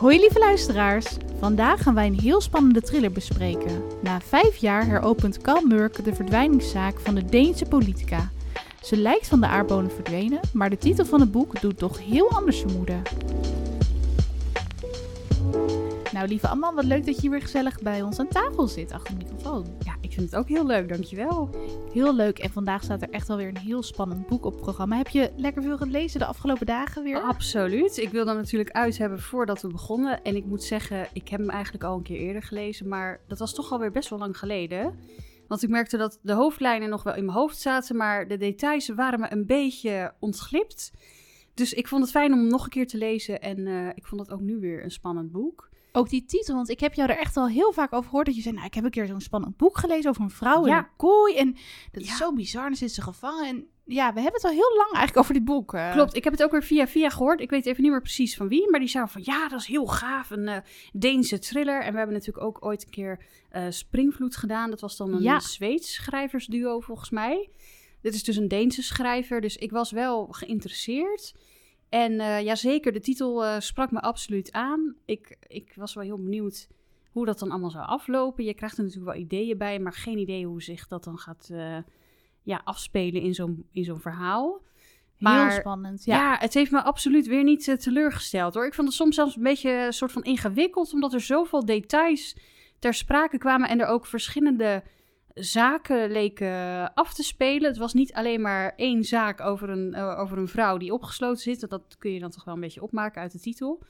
Hoi lieve luisteraars, vandaag gaan wij een heel spannende thriller bespreken. Na vijf jaar heropent Carl Murk de verdwijningszaak van de Deense politica. Ze lijkt van de aardbonen verdwenen, maar de titel van het boek doet toch heel anders vermoeden. Nou lieve Amman, wat leuk dat je weer gezellig bij ons aan tafel zit achter de microfoon. Ja, vind het ook heel leuk, dankjewel. Heel leuk en vandaag staat er echt wel weer een heel spannend boek op het programma. Heb je lekker veel gelezen de afgelopen dagen weer? Absoluut. Ik wil dan natuurlijk uit hebben voordat we begonnen. En ik moet zeggen, ik heb hem eigenlijk al een keer eerder gelezen, maar dat was toch alweer best wel lang geleden. Want ik merkte dat de hoofdlijnen nog wel in mijn hoofd zaten, maar de details waren me een beetje ontglipt. Dus ik vond het fijn om hem nog een keer te lezen en uh, ik vond het ook nu weer een spannend boek. Ook die titel, want ik heb jou er echt al heel vaak over gehoord dat je zei, nou, ik heb een keer zo'n spannend boek gelezen over een vrouw in een kooi en dat is Ja. zo bizar, dan zit ze gevangen en ja, we hebben het al heel lang eigenlijk over dit boek. Klopt, ik heb het ook weer via via gehoord. Ik weet even niet meer precies van wie, maar die zei van ja, dat is heel gaaf, een eh, Deense thriller. En we hebben natuurlijk ook ooit een keer eh, Springvloed gedaan. Dat was dan een Ja. Zweeds schrijversduo volgens mij. Dit is dus een Deense schrijver, dus ik was wel geïnteresseerd. En eh ja, zeker, de titel eh, sprak me absoluut aan. Ik, ik was wel heel benieuwd hoe dat dan allemaal zou aflopen. Je krijgt er natuurlijk wel ideeën bij, maar geen idee hoe zich dat dan gaat eh, ja, afspelen in zo'n in zo'n verhaal. Maar- heel spannend, Ja. ja. het heeft me absoluut weer niet teleurgesteld hoor. Ik vond het soms zelfs een beetje een soort van ingewikkeld, omdat er zoveel details ter sprake kwamen en er ook verschillende zaken leken af te spelen. Het was niet alleen maar één zaak over een, eh, over een vrouw die opgesloten zit. Dat kun je dan toch wel een beetje opmaken uit de titel.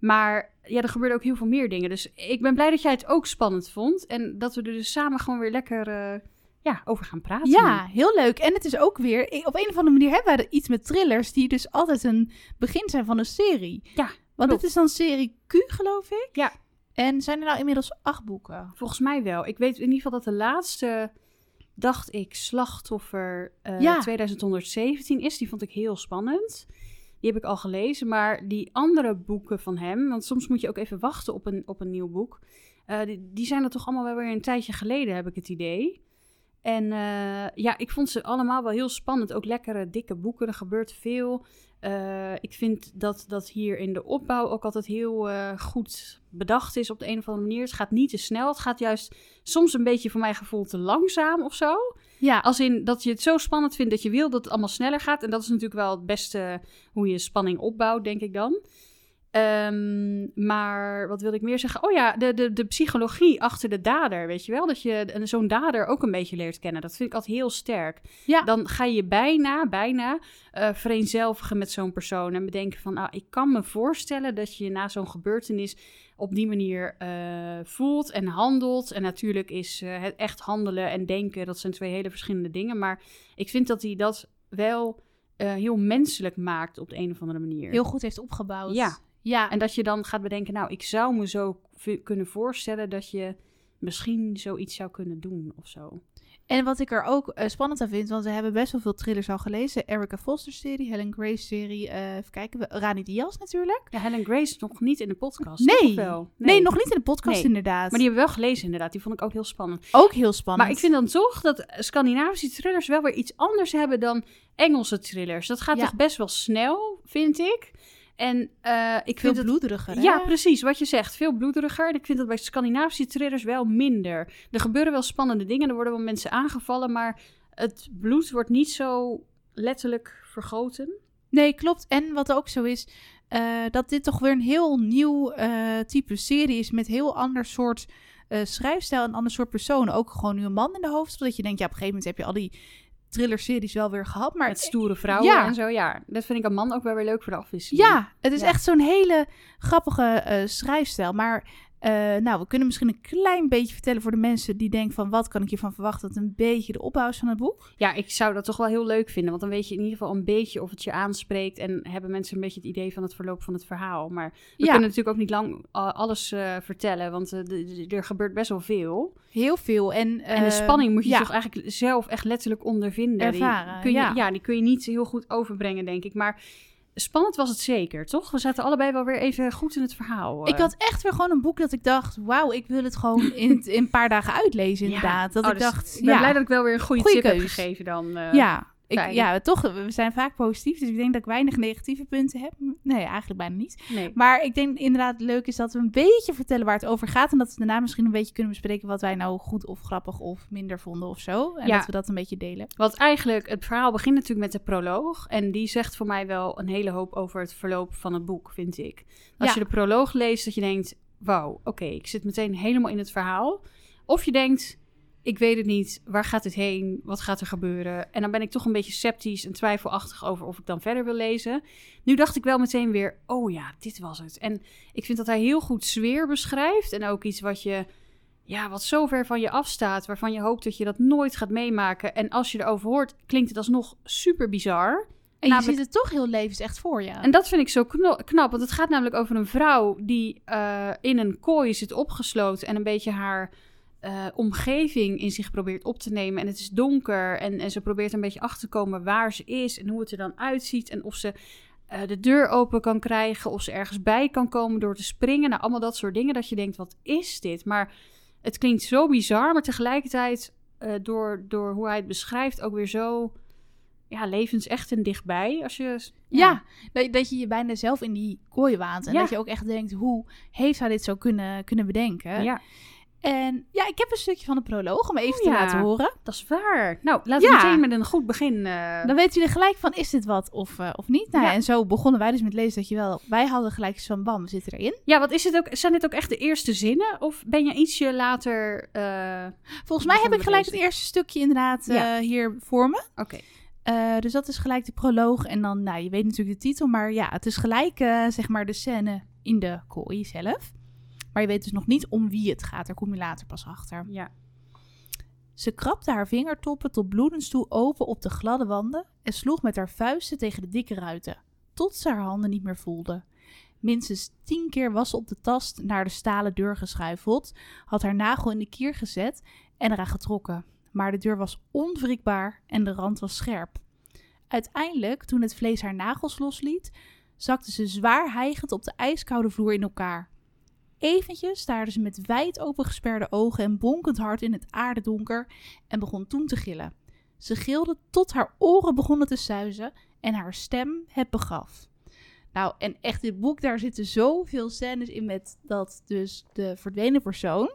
Maar ja, er gebeurden ook heel veel meer dingen. Dus ik ben blij dat jij het ook spannend vond. En dat we er dus samen gewoon weer lekker eh, ja, over gaan praten. Ja, heel leuk. En het is ook weer, op een of andere manier hebben er iets met thrillers die dus altijd een begin zijn van een serie. Ja, Want het is dan serie Q, geloof ik. Ja. En zijn er nou inmiddels acht boeken? Volgens mij wel. Ik weet in ieder geval dat de laatste, dacht ik, Slachtoffer eh, Ja. 2117 is. Die vond ik heel spannend. Die heb ik al gelezen. Maar die andere boeken van hem, want soms moet je ook even wachten op een, op een nieuw boek. eh, die, die zijn er toch allemaal wel weer een tijdje geleden, heb ik het idee. En eh, ja, ik vond ze allemaal wel heel spannend. Ook lekkere, dikke boeken. Er gebeurt veel. Eh, ik vind dat dat hier in de opbouw ook altijd heel eh, goed bedacht is op de een of andere manier. Het gaat niet te snel. Het gaat juist soms een beetje voor mijn gevoel te langzaam of zo. Ja, Als in dat je het zo spannend vindt dat je wil dat het allemaal sneller gaat. En dat is natuurlijk wel het beste hoe je spanning opbouwt, denk ik dan. Ehm, maar wat wilde ik meer zeggen? Oh ja, de, de, de psychologie achter de dader, weet je wel? Dat je zo'n dader ook een beetje leert kennen. Dat vind ik altijd heel sterk. ja. Dan ga je bijna, bijna eh vereenzelvigen met zo'n persoon. En bedenken van, ah, ik kan me voorstellen dat je na zo'n gebeurtenis op die manier eh, voelt en handelt. En natuurlijk is eh, het echt handelen en denken, dat zijn twee hele verschillende dingen. Maar ik vind dat hij dat wel heel menselijk maakt op de een of andere manier. heel goed heeft opgebouwd. Ja. Ja, En dat je dan gaat bedenken, nou, ik zou me zo kunnen voorstellen dat je misschien zoiets zou kunnen doen of zo. En wat ik er ook eh, spannend aan vind, want we hebben best wel veel thrillers al gelezen. Erica Foster serie, Helen Grace serie, eh, even kijken, we- Rani Diaz natuurlijk. Ja, Helen Grace nog niet in de podcast. Nee. Nee. nog niet in de podcast Nee. inderdaad. Maar die hebben we wel gelezen inderdaad. Die vond ik ook heel spannend. ook heel spannend. Maar ik vind dan toch dat Scandinavische thrillers wel weer iets anders hebben dan Engelse thrillers. Dat gaat Ja. toch best wel snel, vind ik. En eh, ik veel vind het... bloederiger. hè? Ja, precies. Wat je zegt. Veel bloederiger. En ik vind dat bij Scandinavische thrillers wel minder. Er gebeuren wel spannende dingen. Er worden wel mensen aangevallen. Maar het bloed wordt niet zo letterlijk vergoten. Nee, klopt. En wat ook zo is, eh, dat dit toch weer een heel nieuw eh, type serie is met heel ander soort schrijfstijl en ander soort personen. Ook gewoon nu een man in de hoofdrol. Dat je denkt, ja, op een gegeven moment heb je al die thriller-series wel weer gehad. Maar Met stoere vrouwen Ja. en zo. Ja, dat vind ik een man ook wel weer leuk voor de afwisseling. Ja, het is Ja. echt zo'n hele grappige eh, schrijfstijl. Maar eh, nou, we kunnen misschien een klein beetje vertellen voor de mensen die denken van wat kan ik hiervan verwachten. Dat een beetje de opbouw is van het boek. Ja, ik zou dat toch wel heel leuk vinden. Want dan weet je in ieder geval een beetje of het je aanspreekt. En hebben mensen een beetje het idee van het verloop van het verhaal. Maar we Ja. kunnen natuurlijk ook niet lang eh, alles eh, vertellen. Want er gebeurt best wel veel. Heel veel. En, en de spanning moet je ja. toch eigenlijk zelf echt letterlijk ondervinden. Die Ervaren, kun je, ja. ja. die kun je niet heel goed overbrengen, denk ik. Maar spannend was het zeker, toch? We zaten allebei wel weer even goed in het verhaal. Ik eh. had echt weer gewoon een boek dat ik dacht, wauw, ik wil het gewoon in, in een paar dagen uitlezen inderdaad. Dat Oh, ik dus dacht, ik ben ja, blij dat ik wel weer een goede Goeie tip heb gegeven dan. eh. ja. Ik, ja, toch, we zijn vaak positief, dus ik denk dat ik weinig negatieve punten heb. Nee, eigenlijk bijna niet. Nee. Maar ik denk inderdaad leuk is dat we een beetje vertellen waar het over gaat. En dat we daarna misschien een beetje kunnen bespreken wat wij nou goed of grappig of minder vonden of zo. En Ja. dat we dat een beetje delen. Want eigenlijk, het verhaal begint natuurlijk met de proloog. En die zegt voor mij wel een hele hoop over het verloop van het boek, vind ik. Als Ja. je de proloog leest, dat je denkt, wauw, oké, ik zit meteen helemaal in het verhaal. Of je denkt, ik weet het niet, waar gaat het heen, wat gaat er gebeuren? En dan ben ik toch een beetje sceptisch en twijfelachtig over of ik dan verder wil lezen. Nu dacht ik wel meteen weer, oh ja, dit was het. En ik vind dat hij heel goed sfeer beschrijft en ook iets wat je... Ja, wat zo ver van je afstaat, waarvan je hoopt dat je dat nooit gaat meemaken. En als je erover hoort, klinkt het alsnog super bizar. En Namelijk- je ziet het toch heel levensecht voor je. En dat vind ik zo knap, want het gaat namelijk over een vrouw die eh, in een kooi zit opgesloten en een beetje haar eh, omgeving in zich probeert op te nemen. En het is donker en, en ze probeert een beetje achter te komen waar ze is en hoe het er dan uitziet en of ze eh, de deur open kan krijgen, of ze ergens bij kan komen door te springen. Nou, allemaal dat soort dingen dat je denkt, wat is dit? Maar het klinkt zo bizar, maar tegelijkertijd eh, door, door hoe hij het beschrijft ook weer zo ja, levensecht en dichtbij. Als je, ja, dat, dat je je bijna zelf in die kooi waant. En Ja. dat je ook echt denkt, hoe heeft hij dit zo kunnen, kunnen bedenken? ja. En ja, ik heb een stukje van de proloog om even Oh, te ja. laten horen. Dat is waar. Nou, laten we Ja. meteen met een goed begin. eh, Dan weten jullie gelijk van, is dit wat of, eh, of niet? Nou, ja. En zo begonnen wij dus met lezen dat je wel... Wij hadden gelijk van, bam, we zitten erin. Ja, wat is het ook? Zijn dit ook echt de eerste zinnen? Of ben je ietsje later. eh, Volgens mij heb ik gelijk het eerste stukje inderdaad hier voor me. Oké. Dus dat is gelijk de proloog. En dan, nou, je weet natuurlijk de titel, maar ja, het is gelijk, zeg maar, de scène in de kooi zelf. Maar je weet dus nog niet om wie het gaat. Daar kom je later pas achter. Ja. Ze krabde haar vingertoppen tot bloedens toe open op de gladde wanden en sloeg met haar vuisten tegen de dikke ruiten, tot ze haar handen niet meer voelde. Minstens tien keer was ze op de tast naar de stalen deur geschuifeld, had haar nagel in de kier gezet en eraan getrokken. Maar de deur was onwrikbaar en de rand was scherp. Uiteindelijk, toen het vlees haar nagels losliet, zakte ze zwaar hijgend op de ijskoude vloer in elkaar. Eventjes staarde ze met wijd opengesperde ogen en bonkend hart in het aardedonker en begon toen te gillen. Ze gilde tot haar oren begonnen te suizen en haar stem het begaf. Nou, en echt dit boek, daar zitten zoveel scènes in met dat dus de verdwenen persoon,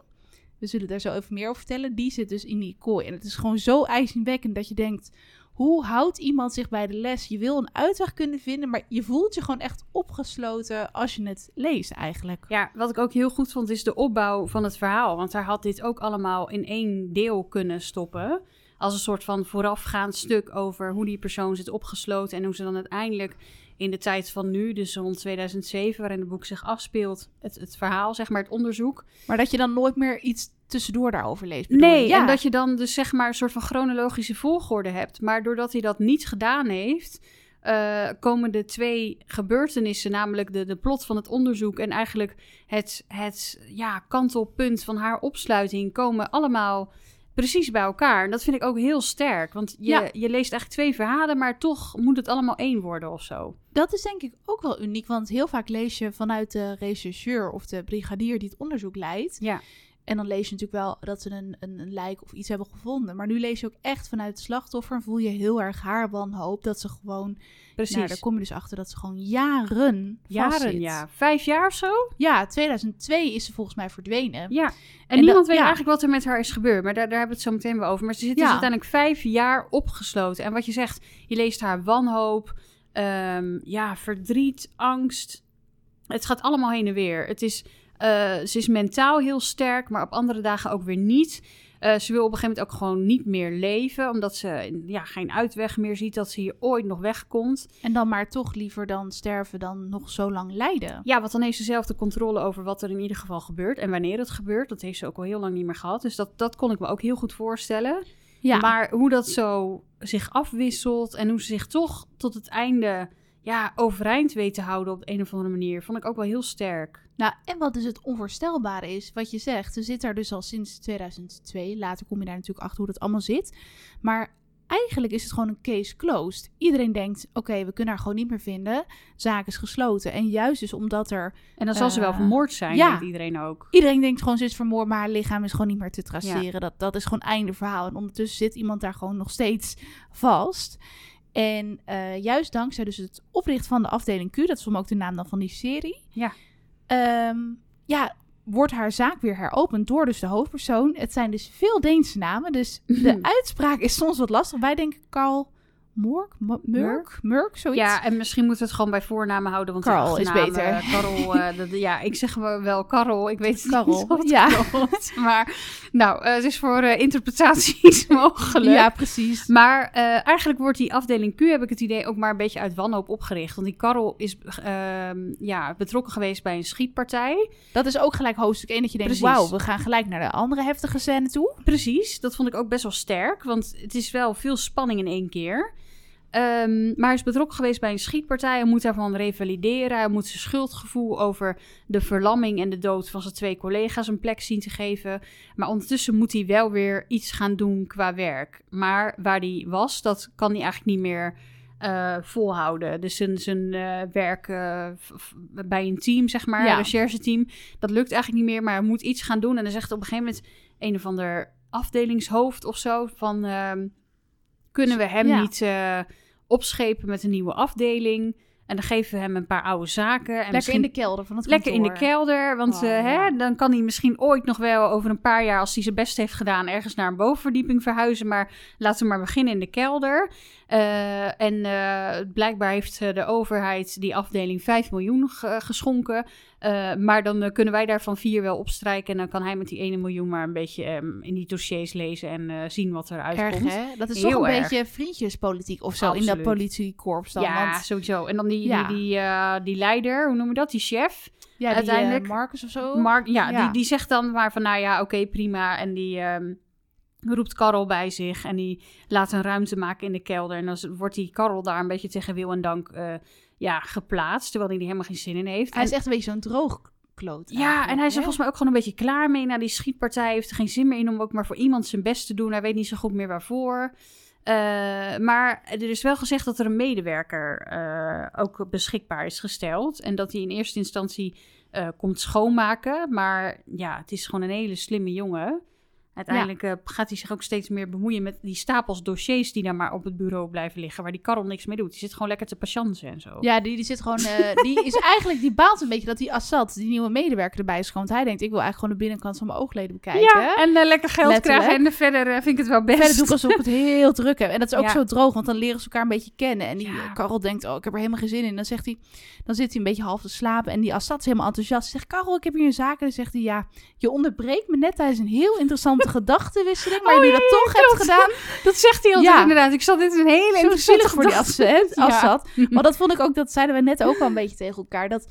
we zullen daar zo even meer over vertellen, die zit dus in die kooi. En het is gewoon zo ijzingwekkend dat je denkt, hoe houdt iemand zich bij de les? Je wil een uitweg kunnen vinden, maar je voelt je gewoon echt opgesloten als je het leest eigenlijk. ja, wat ik ook heel goed vond, is de opbouw van het verhaal. Want hij had dit ook allemaal in één deel kunnen stoppen. Als een soort van voorafgaand stuk over hoe die persoon zit opgesloten. En hoe ze dan uiteindelijk in de tijd van nu, dus rond 2007, waarin het boek zich afspeelt, het, het verhaal, zeg maar, het onderzoek. Maar dat je dan nooit meer iets tussendoor daarover leest. bedoel Nee, je? ja. en dat je dan dus zeg maar een soort van chronologische volgorde hebt. Maar doordat hij dat niet gedaan heeft, eh, komen de twee gebeurtenissen, namelijk de, de plot van het onderzoek en eigenlijk het, het ja, kantelpunt van haar opsluiting, komen allemaal precies bij elkaar. En dat vind ik ook heel sterk, want je, Ja. je leest eigenlijk twee verhalen, maar toch moet het allemaal één worden of zo. Dat is denk ik ook wel uniek, want heel vaak lees je vanuit de rechercheur of de brigadier die het onderzoek leidt. Ja, En dan lees je natuurlijk wel dat ze een, een, een lijk of iets hebben gevonden. Maar nu lees je ook echt vanuit het slachtoffer en voel je heel erg haar wanhoop dat ze gewoon... precies. Nou, daar kom je dus achter dat ze gewoon jaren Jaren, ja. Vijf jaar of zo? Ja, 2002 is ze volgens mij verdwenen. Ja, en, En niemand dat- weet ja. eigenlijk wat er met haar is gebeurd. Maar daar, daar hebben we het zo meteen wel over. Maar ze zit dus uiteindelijk vijf jaar opgesloten. En wat je zegt, je leest haar wanhoop, ehm, ja, verdriet, angst. Het gaat allemaal heen en weer. Het is, eh, ze is mentaal heel sterk, maar op andere dagen ook weer niet. Eh, ze wil op een gegeven moment ook gewoon niet meer leven, omdat ze ja, geen uitweg meer ziet dat ze hier ooit nog wegkomt. En dan maar toch liever dan sterven dan nog zo lang lijden. Ja, want dan heeft ze zelf de controle over wat er in ieder geval gebeurt en wanneer het gebeurt. Dat heeft ze ook al heel lang niet meer gehad. Dus dat, dat kon ik me ook heel goed voorstellen. Ja, Maar hoe dat zo zich afwisselt en hoe ze zich toch tot het einde ja, overeind weet te houden op de een of andere manier, vond ik ook wel heel sterk. nou en wat dus het onvoorstelbare is, wat je zegt. Ze zit daar dus al sinds 2002. Later kom je daar natuurlijk achter hoe dat allemaal zit. Maar eigenlijk is het gewoon een case closed. Iedereen denkt, oké, we kunnen haar gewoon niet meer vinden. Zaak is gesloten. En juist dus omdat er... En dan zal ze wel Eh, vermoord zijn, ja. denkt iedereen ook. Iedereen denkt gewoon, ze is vermoord, maar haar lichaam is gewoon niet meer te traceren. Dat, dat is gewoon einde verhaal. En ondertussen zit iemand daar gewoon nog steeds vast. En eh, juist dankzij dus het oprichten van de afdeling Q, dat is voor me ook de naam dan van die serie. Ja. Ehm, ja, wordt haar zaak weer heropend door dus de hoofdpersoon. Het zijn dus veel Deense namen, dus de uitspraak is soms wat lastig. Wij denken Carl Mork, Mo- Murk, Murk, zoiets. Ja, en misschien moeten we het gewoon bij voornamen houden. Want de Karel is beter. Karel, dat, ja, ik zeg wel wel Karel. Ik weet het Karel, niet ja. klopt. Maar nou, eh, het is voor eh, interpretaties mogelijk. ja, precies. Maar eh, eigenlijk wordt die afdeling Q, heb ik het idee, ook maar een beetje uit wanhoop opgericht. Want die Karel is ehm, ja, betrokken geweest bij een schietpartij. Dat is ook gelijk hoofdstuk 1 dat je denkt, wauw, we gaan gelijk naar de andere heftige scène toe. Precies, dat vond ik ook best wel sterk. Want het is wel veel spanning in één keer. Ehm, maar hij is betrokken geweest bij een schietpartij. Hij moet daarvan revalideren. Hij moet zijn schuldgevoel over de verlamming en de dood van zijn twee collega's een plek zien te geven. Maar ondertussen moet hij wel weer iets gaan doen qua werk. Maar waar hij was, dat kan hij eigenlijk niet meer eh, volhouden. Dus zijn, zijn eh, werk eh, bij een team, zeg maar, Ja. een rechercheteam, dat lukt eigenlijk niet meer. Maar hij moet iets gaan doen. En dan zegt op een gegeven moment een of ander afdelingshoofd of zo van... ehm, kunnen we hem Ja. niet opschepen met een nieuwe afdeling? En dan geven we hem een paar oude zaken. En Lekker misschien in de kelder van het lekker in de kelder. Want Oh, eh, ja. hè, dan kan hij misschien ooit nog wel over een paar jaar... als hij zijn best heeft gedaan, ergens naar een bovenverdieping verhuizen. Maar laten we maar beginnen in de kelder. Eh, en eh, blijkbaar heeft de overheid die afdeling 5 miljoen ge- geschonken. Eh, maar dan eh, kunnen wij daarvan vier wel opstrijken. En dan kan hij met die 1 miljoen maar een beetje ehm, in die dossiers lezen... en eh, zien wat eruit Erg, komt. hè? Dat is Heel toch een erg. beetje vriendjespolitiek of zo in dat politiekorps dan. ja, want, sowieso. En dan die, Ja. die, die, die leider, hoe noem je dat? Die chef. ja, die, uiteindelijk- Marcus of zo. Mark, ja, Ja. Die, die zegt dan maar van, nou ja, oké, prima. En die ehm, roept Karel bij zich en die laat een ruimte maken in de kelder. En dan wordt die Karel daar een beetje tegen wil en dank ja, geplaatst, terwijl hij er helemaal geen zin in heeft. hij is echt een beetje zo'n droogkloot. ja, en hij is er volgens mij ook gewoon een beetje klaar mee na die schietpartij. Hij heeft er geen zin meer in om ook maar voor iemand zijn best te doen. Hij weet niet zo goed meer waarvoor. Eh, maar er is wel gezegd dat er een medewerker eh, ook beschikbaar is gesteld. En dat hij in eerste instantie eh, komt schoonmaken. Maar ja, het is gewoon een hele slimme jongen. Uiteindelijk eh, gaat hij zich ook steeds meer bemoeien met die stapels dossiers die daar maar op het bureau blijven liggen. Waar die Karel niks mee doet. Die zit gewoon lekker te patiënten en zo. Ja, die, die zit gewoon. eh, die is eigenlijk. Die baalt een beetje dat die Assad, die nieuwe medewerker, erbij is. Want hij denkt, ik wil eigenlijk gewoon de binnenkant van mijn oogleden bekijken. Ja, en eh, lekker geld Letterlijk. krijgen. En verder vind ik het wel best. Verder doe ik alsof ik het heel druk heb. En dat is ook Ja. zo droog, want dan leren ze elkaar een beetje kennen. En die Ja. Karel denkt, oh, ik heb er helemaal geen zin in. Dan zegt hij, dan zit hij een beetje half te slapen. En die Assad is helemaal enthousiast. Zegt, Karel, ik heb hier een zaak. En dan zegt hij, ja, je onderbreekt me net tijdens een heel interessante gedachtenwisseling. Maar Oh, nu ja, dat toch hebt klopt. gedaan. Dat zegt hij altijd Ja. inderdaad. Ik zat dit een hele interessante voor die. Ja. Assad. Maar dat vond ik ook, dat zeiden we net ook wel een beetje tegen elkaar. Dat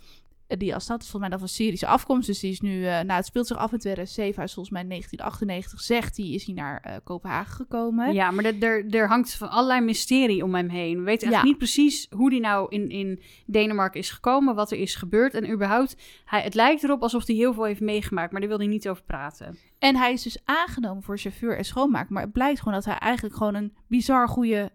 die Assad is volgens mij dan van Syrische afkomst. Dus die is nu, eh nou het speelt zich af in 2007. Hij is volgens mij in 1998, zegt hij, is hij naar eh, Kopenhagen gekomen. Ja, maar er, hangt van allerlei mysterie om hem heen. We weten eigenlijk Ja. niet precies hoe hij nou in, in Denemarken is gekomen, wat er is gebeurd. En überhaupt, hij, het lijkt erop alsof hij heel veel heeft meegemaakt, maar daar wil hij niet over praten. En hij is dus aangenomen voor chauffeur en schoonmaker. Maar het blijkt gewoon dat hij eigenlijk gewoon een bizar goede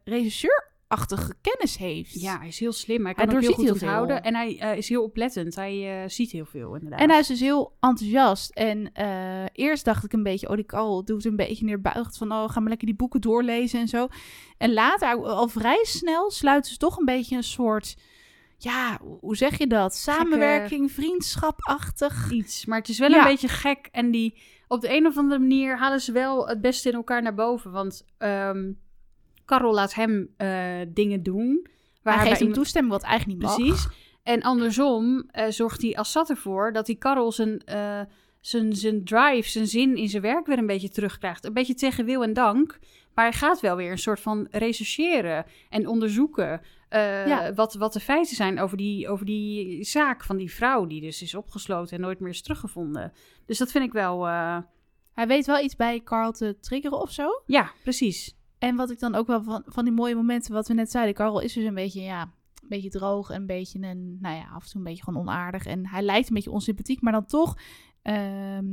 regisseurachtige kennis heeft. Ja, hij is heel slim. Hij Hij kan ook heel goed heel veel. onthouden. En hij eh, is heel oplettend. Hij eh, ziet heel veel, inderdaad. En hij is dus heel enthousiast. En eh, eerst dacht ik een beetje, oh, die Karel doet een beetje neerbuigend van, oh, ga maar lekker die boeken doorlezen en zo. En later, al vrij snel, sluiten ze toch een beetje een soort, ja, hoe zeg je dat? Samenwerking, vriendschapachtig. iets. Maar het is wel Ja. een beetje gek. En die, op de een of andere manier halen ze wel het beste in elkaar naar boven. Want ehm Karel laat hem eh, dingen doen. Waar hij geeft hem iemand- toestemming, wat eigenlijk niet mag. Precies. En andersom eh, zorgt die Assad ervoor dat die Karel zijn, eh, zijn, zijn drive, zijn zin in zijn werk weer een beetje terugkrijgt. Een beetje tegen wil en dank. Maar hij gaat wel weer een soort van rechercheren en onderzoeken Ja. wat, wat de feiten zijn over die, over die zaak van die vrouw die dus is opgesloten en nooit meer is teruggevonden. Dus dat vind ik wel, Hij weet wel iets bij Karl te triggeren of zo. ja, precies. En wat ik dan ook wel van, van die mooie momenten, wat we net zeiden, Karel is dus een beetje, ja, een beetje droog en een beetje een, nou ja, af en toe een beetje gewoon onaardig. En hij lijkt een beetje onsympathiek, maar dan toch, ehm,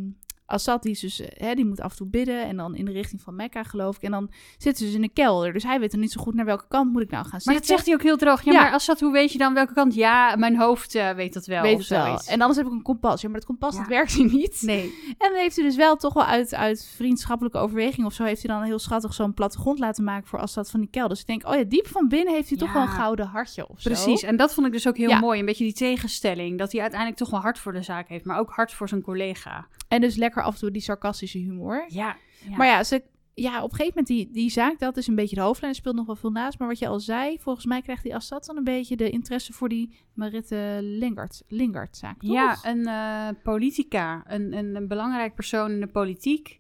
Assad die, is dus, eh, hè, die moet af en toe bidden en dan in de richting van Mekka geloof ik. En dan zitten ze dus in een kelder. Dus hij weet dan niet zo goed naar welke kant moet ik nou gaan Maar zitten. dat zegt hij ook heel droog. Ja, Ja. maar Assad, hoe weet je dan welke kant? Ja, mijn hoofd eh, weet dat wel. weet of wel. En anders heb ik een kompas. Ja, maar dat kompas Ja. dat werkt hier niet. Nee. En dan heeft hij dus wel toch wel uit, uit vriendschappelijke overweging of zo... heeft hij dan heel schattig zo'n plattegrond laten maken voor Assad van die kelder. Dus ik denk, oh ja, diep van binnen heeft hij toch wel een gouden hartje of zo. Precies, en dat vond ik dus ook heel mooi. Een beetje die tegenstelling. Dat hij uiteindelijk toch wel hard voor de zaak heeft, maar ook hard voor zijn collega. En dus lekker af en toe die sarcastische humor. Ja. Maar ja, ze, ja, op een gegeven moment die, die zaak, dat is een beetje de hoofdlijn. Er speelt nog wel veel naast. Maar wat je al zei, volgens mij krijgt die Assad dan een beetje de interesse voor die Maritte Lingard, Lingard zaak, toch? Ja, een eh, politica. Een, een, een belangrijk persoon in de politiek.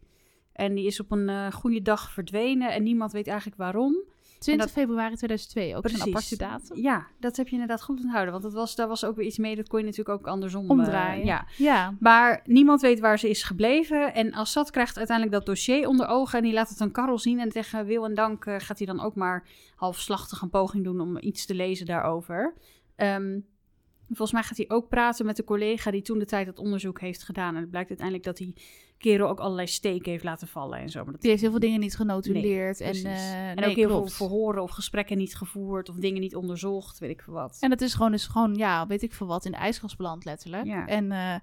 En die is op een eh, goede dag verdwenen en niemand weet eigenlijk waarom. 20 dat- februari 2002, ook Precies. aparte datum. Ja, dat heb je inderdaad goed onthouden. Want dat was, daar was ook weer iets mee, dat kon je natuurlijk ook andersom eh, Omdraaien. ja. Ja, Maar niemand weet waar ze is gebleven. En Assad krijgt uiteindelijk dat dossier onder ogen. En die laat het aan Karel zien. En tegen wil en dank eh, gaat hij dan ook maar halfslachtig een poging doen om iets te lezen daarover. Ehm, volgens mij gaat hij ook praten met de collega die toen de tijd het onderzoek heeft gedaan. En het blijkt uiteindelijk dat die kerel ook allerlei steken heeft laten vallen en zo. Maar dat die heeft heel veel dingen niet genotuleerd. en eh, en nee, ook heel klopt. veel verhoren of gesprekken niet gevoerd of dingen niet onderzocht, weet ik veel wat. En het is gewoon, dus gewoon, ja, weet ik veel wat, in de ijskast beland letterlijk. Ja. En eh,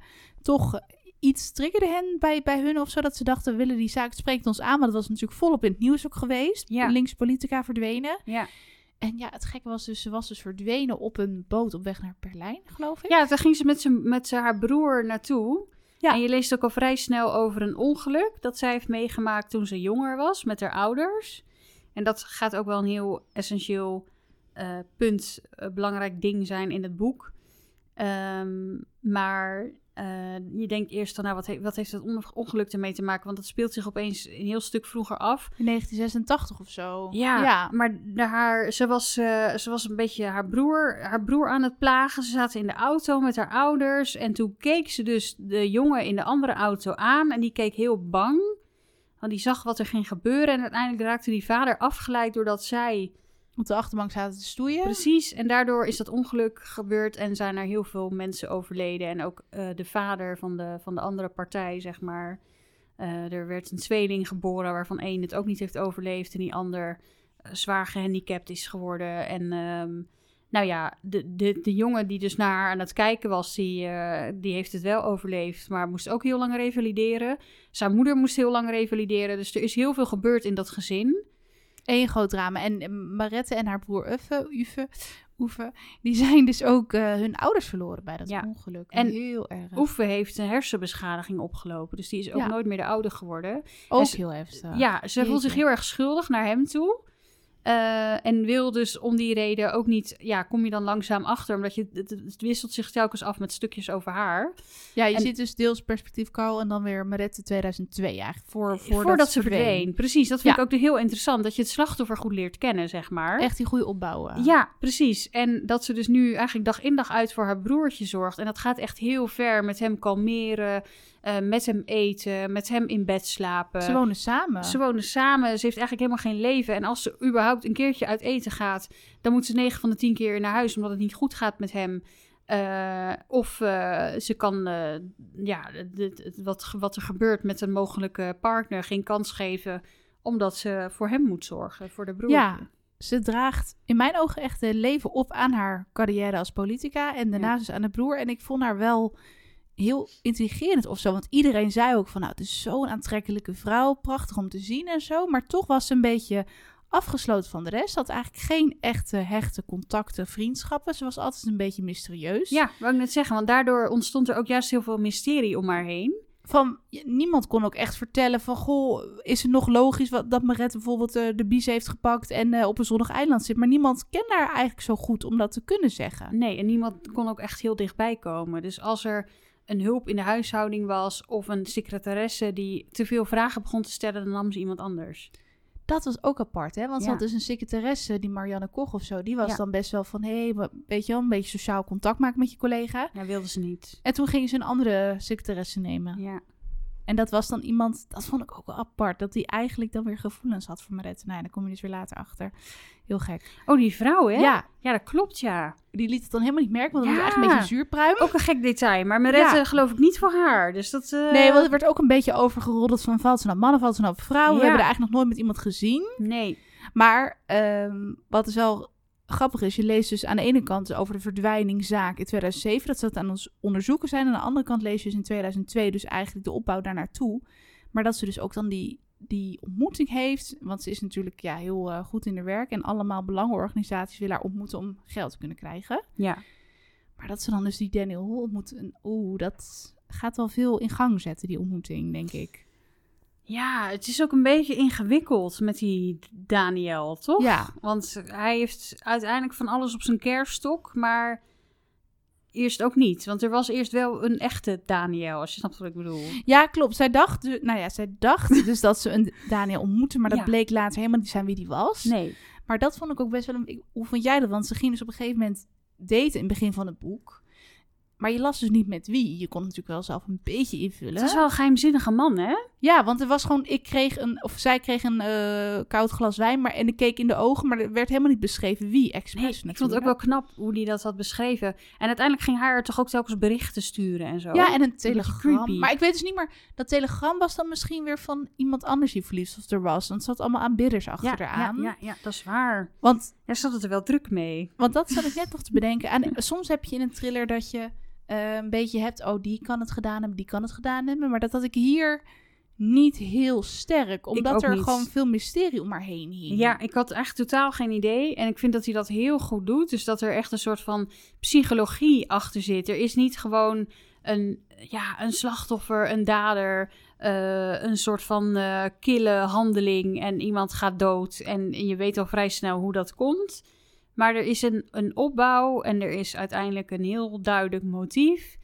toch iets triggerde hen bij, bij hun of zo, dat ze dachten, we willen die zaak, het spreekt ons aan. Maar dat was natuurlijk volop in het nieuws ook geweest. Ja. Links politica verdwenen. Ja. En ja, het gekke was dus, ze was dus verdwenen op een boot op weg naar Berlijn, geloof ik. Ja, daar ging ze met, z'n- met haar broer naartoe. Ja. En je leest ook al vrij snel over een ongeluk dat zij heeft meegemaakt toen ze jonger was met haar ouders. En dat gaat ook wel een heel essentieel eh, punt, eh, belangrijk ding zijn in het boek. Ehm, maar eh, je denkt eerst dan, nou, wat, he- wat heeft dat on- ongeluk ermee te maken? Want dat speelt zich opeens een heel stuk vroeger af. In 1986 of zo. Ja, ja. maar de, haar, ze, was, eh, ze was een beetje haar broer, haar broer aan het plagen. Ze zaten in de auto met haar ouders. En toen keek ze dus de jongen in de andere auto aan. En die keek heel bang. Want die zag wat er ging gebeuren. En uiteindelijk raakte die vader afgeleid doordat zij... Op de achterbank zaten te stoeien. Precies. En daardoor is dat ongeluk gebeurd. En zijn er heel veel mensen overleden. En ook eh, de vader van de, van de andere partij, zeg maar. Eh, er werd een tweeling geboren waarvan één het ook niet heeft overleefd. En die ander eh, zwaar gehandicapt is geworden. En ehm, nou ja, de, de, de jongen die dus naar haar aan het kijken was, die, die heeft het wel overleefd. Maar moest ook heel lang revalideren. Zijn moeder moest heel lang revalideren. Dus er is heel veel gebeurd in dat gezin. Eén groot drama. En eh, Marette en haar broer Uffe, Ufe, Oefe, die zijn dus ook eh, hun ouders verloren bij dat Ja. ongeluk. En heel erg. Oeffe heeft een hersenbeschadiging opgelopen. Dus die is ook Ja. nooit meer de oude geworden. ook ze- heel heftig. Ja, ze voelt zich heel erg schuldig naar hem toe. Eh, en wil dus om die reden ook niet, ja, kom je dan langzaam achter, omdat je, het, het wisselt zich telkens af met stukjes over haar. Ja, je En- ziet dus deels perspectief Carl en dan weer Marette 2002 eigenlijk. Voor, voordat, Voordat, ze verdween. Precies, dat vind Ja. ik ook heel interessant, dat je het slachtoffer goed leert kennen, zeg maar. Echt die goede opbouwen. Ja, precies. En dat ze dus nu eigenlijk dag in dag uit voor haar broertje zorgt. En dat gaat echt heel ver met hem kalmeren, eh, met hem eten, met hem in bed slapen. Ze wonen samen. Ze wonen samen, ze heeft eigenlijk helemaal geen leven. En als ze überhaupt een keertje uit eten gaat, dan moet ze 9 van de 10 keer naar huis omdat het niet goed gaat met hem. Eh, of eh, ze kan ja, wat, wat er gebeurt met een mogelijke partner geen kans geven, omdat ze voor hem moet zorgen, voor de broer. Ja, ze draagt in mijn ogen echt het leven op aan haar carrière als politica. En daarna Ja. dus aan de broer. En ik vond haar wel heel intrigerend of zo. Want iedereen zei ook van, nou, het is zo'n aantrekkelijke vrouw. Prachtig om te zien en zo. Maar toch was ze een beetje afgesloten van de rest. Had eigenlijk geen echte hechte contacten, vriendschappen. Ze was altijd een beetje mysterieus. Ja, wou ik net zeggen, want daardoor ontstond er ook juist heel veel mysterie om haar heen. Van, niemand kon ook echt vertellen van... Goh, is het nog logisch wat, dat Marette bijvoorbeeld eh, de bies heeft gepakt... en eh, op een zonnig eiland zit? Maar niemand kende haar eigenlijk zo goed om dat te kunnen zeggen. Nee, en niemand kon ook echt heel dichtbij komen. Dus als er een hulp in de huishouding was of een secretaresse die te veel vragen begon te stellen, dan nam ze iemand anders. Dat was ook apart, hè? Want ze Ja. had dus een secretaresse, die Marianne Koch of zo... die was Ja. dan best wel van... hé, hey, weet je wel, een beetje sociaal contact maken met je collega. Ja, wilde ze niet. En toen gingen ze een andere secretaresse nemen. Ja. En dat was dan iemand, dat vond ik ook wel apart, dat die eigenlijk dan weer gevoelens had voor Marette. Nou, ja, daar kom je dus weer later achter. Heel gek. Oh, die vrouw, hè? Ja, Ja, dat klopt, ja. die liet het dan helemaal niet merken, want dat was eigenlijk een beetje zuurpruim. Ook een gek detail, maar Marette Ja. geloof ik niet voor haar. Dus dat... eh, Nee, want er werd ook een beetje overgeroddeld van valt ze nou mannen, valt ze nou vrouwen. We hebben er eigenlijk nog nooit met iemand gezien. Nee. Maar ehm, wat is wel grappig is, je leest dus aan de ene kant over de verdwijningzaak in 2007, dat ze dat aan ons onderzoeken zijn. Aan de andere kant lees je dus in 2002 dus eigenlijk de opbouw daar naartoe. Maar dat ze dus ook dan die, die ontmoeting heeft, want ze is natuurlijk ja, heel eh, goed in haar werk en allemaal belangenorganisaties willen haar ontmoeten om geld te kunnen krijgen. Ja. Maar dat ze dan dus die Daniel Hall ontmoet, en oeh, dat gaat wel veel in gang zetten, die ontmoeting, denk ik. Ja, het is ook een beetje ingewikkeld met die Daniel, toch? Ja. Want hij heeft uiteindelijk van alles op zijn kerststok, maar eerst ook niet. Want er was eerst wel een echte Daniel, als je snapt wat ik bedoel. Ja, klopt. Zij dacht, du- nou ja, zij dacht dus dat ze een Daniel ontmoette, maar dat Ja. bleek later helemaal niet zijn wie die was. Nee. Maar dat vond ik ook best wel een... Hoe vond jij dat? Want ze ging dus op een gegeven moment daten in het begin van het boek. Maar je las dus niet met wie. Je kon natuurlijk wel zelf een beetje invullen. Het is wel een geheimzinnige man, hè? Ja, want er was gewoon... Ik kreeg een... Of zij kreeg een eh, koud glas wijn. Maar, en ik keek in de ogen. Maar er werd helemaal niet beschreven wie. Expres Nee, ik vond het ook wel knap hoe hij dat had beschreven. En uiteindelijk ging er toch ook telkens berichten sturen en zo. Ja, en een telegram. Maar ik weet dus niet meer... Dat telegram was dan misschien weer van iemand anders die verliefd of er was. Want het zat allemaal aanbidders achter ja, eraan. ja, ja, ja, dat is waar. Want Daar zat het er wel druk mee. Want dat zat ik net nog te bedenken. En soms heb je in een thriller dat je eh, een beetje hebt... oh, die kan het gedaan hebben, die kan het gedaan hebben. Maar dat had ik hier niet heel sterk. Omdat er niet. gewoon veel mysterie om haar heen hing. Ja, ik had echt totaal geen idee. En ik vind dat hij dat heel goed doet. Dus dat er echt een soort van psychologie achter zit. Er is niet gewoon een, ja, een slachtoffer, een dader, eh, een soort van eh, kille handeling en iemand gaat dood. En, en je weet al vrij snel hoe dat komt. Maar er is een, een opbouw en er is uiteindelijk een heel duidelijk motief.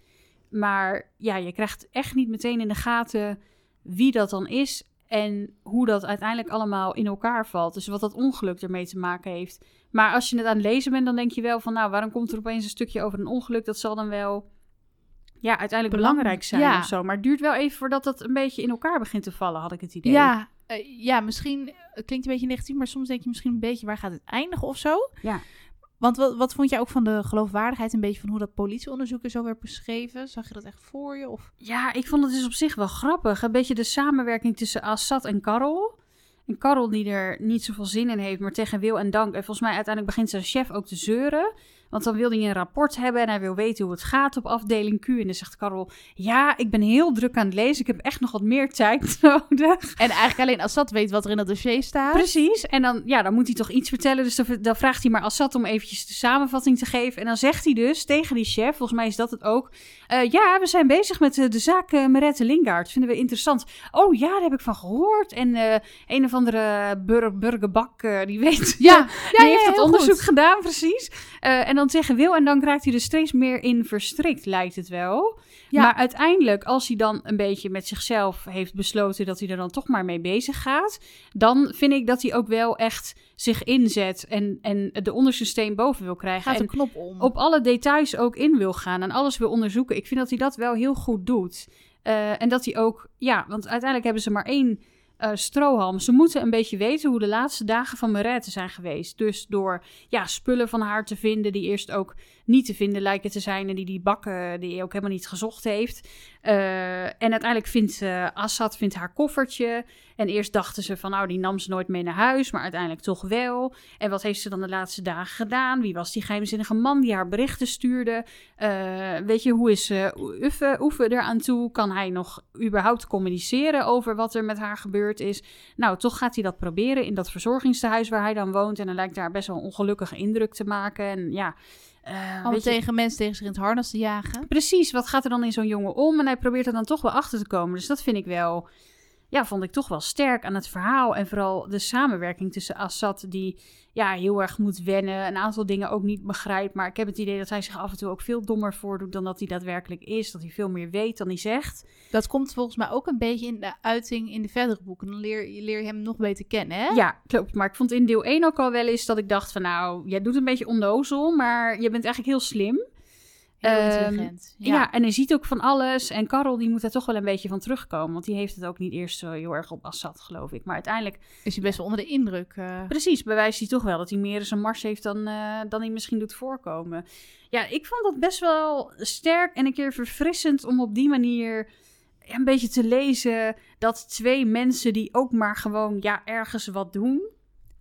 Maar ja, je krijgt echt niet meteen in de gaten wie dat dan is en hoe dat uiteindelijk allemaal in elkaar valt. Dus wat dat ongeluk ermee te maken heeft. Maar als je het aan het lezen bent, dan denk je wel van... nou, waarom komt er opeens een stukje over een ongeluk? Dat zal dan wel ja, uiteindelijk Belang- belangrijk zijn ja. of zo. Maar het duurt wel even voordat dat een beetje in elkaar begint te vallen, had ik het idee. Ja, eh, ja, misschien het klinkt een beetje negatief... maar soms denk je misschien een beetje... waar gaat het eindigen of zo? Ja. Want wat, wat vond jij ook van de geloofwaardigheid... een beetje van hoe dat politieonderzoek er zo werd beschreven? Zag je dat echt voor je? Of... Ja, ik vond het dus op zich wel grappig. Een beetje de samenwerking tussen Assad en Karel. En Karel die er niet zoveel zin in heeft, maar tegen wil en dank. En volgens mij uiteindelijk begint zijn chef ook te zeuren. Want dan wil hij een rapport hebben en hij wil weten hoe het gaat op afdeling Q. En dan zegt Karel, ja, ik ben heel druk aan het lezen. Ik heb echt nog wat meer tijd nodig. En eigenlijk alleen Assad weet wat er in dat dossier staat. Precies. En dan, ja, dan moet hij toch iets vertellen. Dus dan, vraagt hij maar Assad om eventjes de samenvatting te geven. En dan zegt hij dus tegen die chef, volgens mij is dat het ook... eh, ja, we zijn bezig met eh, de zaak uh, Merette Lingaard. Vinden we interessant. Oh ja, daar heb ik van gehoord. En eh, een of andere bur burgerbak, eh, die weet... Ja, die ja, heeft heel onderzoek goed. gedaan, precies. Eh, en dan tegen wil en dan raakt hij er steeds meer in verstrikt, lijkt het wel. Ja. Maar uiteindelijk, als hij dan een beetje met zichzelf heeft besloten dat hij er dan toch maar mee bezig gaat, dan vind ik dat hij ook wel echt zich inzet en, en de onderste steen boven wil krijgen. Gaat en knop om. op alle details ook in wil gaan en alles wil onderzoeken. Ik vind dat hij dat wel heel goed doet. Eh, en dat hij ook, ja, want uiteindelijk hebben ze maar één eh, strohalm. Ze moeten een beetje weten hoe de laatste dagen van Merette zijn geweest. Dus door ja, spullen van haar te vinden die eerst ook niet te vinden lijken te zijn. En die die bakken die hij ook helemaal niet gezocht heeft. Eh, en uiteindelijk vindt eh, Assad vindt haar koffertje. En eerst dachten ze van nou die nam ze nooit mee naar huis. Maar uiteindelijk toch wel. En wat heeft ze dan de laatste dagen gedaan? Wie was die geheimzinnige man die haar berichten stuurde? Eh, weet je, hoe is uh, Uffe, Oefe eraan toe? Kan hij nog überhaupt communiceren over wat er met haar gebeurd is? Nou, toch gaat hij dat proberen in dat verzorgingstehuis waar hij dan woont. En dan lijkt daar best wel ongelukkige indruk te maken. En ja... Uh, Om tegen mensen tegen zich in het harnas te jagen. Precies, wat gaat er dan in zo'n jongen om? En hij probeert er dan toch wel achter te komen. Dus dat vind ik wel, ja, vond ik toch wel sterk aan het verhaal. En vooral de samenwerking tussen Assad, die ja, heel erg moet wennen. Een aantal dingen ook niet begrijpt. Maar ik heb het idee dat hij zich af en toe ook veel dommer voordoet dan dat hij daadwerkelijk is. Dat hij veel meer weet dan hij zegt. Dat komt volgens mij ook een beetje in de uiting in de verdere boeken. Dan leer je, leer je hem nog beter kennen, hè? Ja, klopt. Maar ik vond in deel 1 ook al wel eens dat ik dacht van nou, jij doet een beetje onnozel, maar je bent eigenlijk heel slim. Heel Ehm, intelligent. Ja. en hij ziet ook van alles. En Karel die moet daar toch wel een beetje van terugkomen. Want die heeft het ook niet eerst zo heel erg op Assad, geloof ik. Maar uiteindelijk, Is hij best wel onder de indruk. eh. precies, bewijst hij toch wel dat hij meer eens een mars heeft dan, eh, dan hij misschien doet voorkomen. Ja, ik vond dat best wel sterk en een keer verfrissend om op die manier een beetje te lezen dat twee mensen die ook maar gewoon ja, ergens wat doen.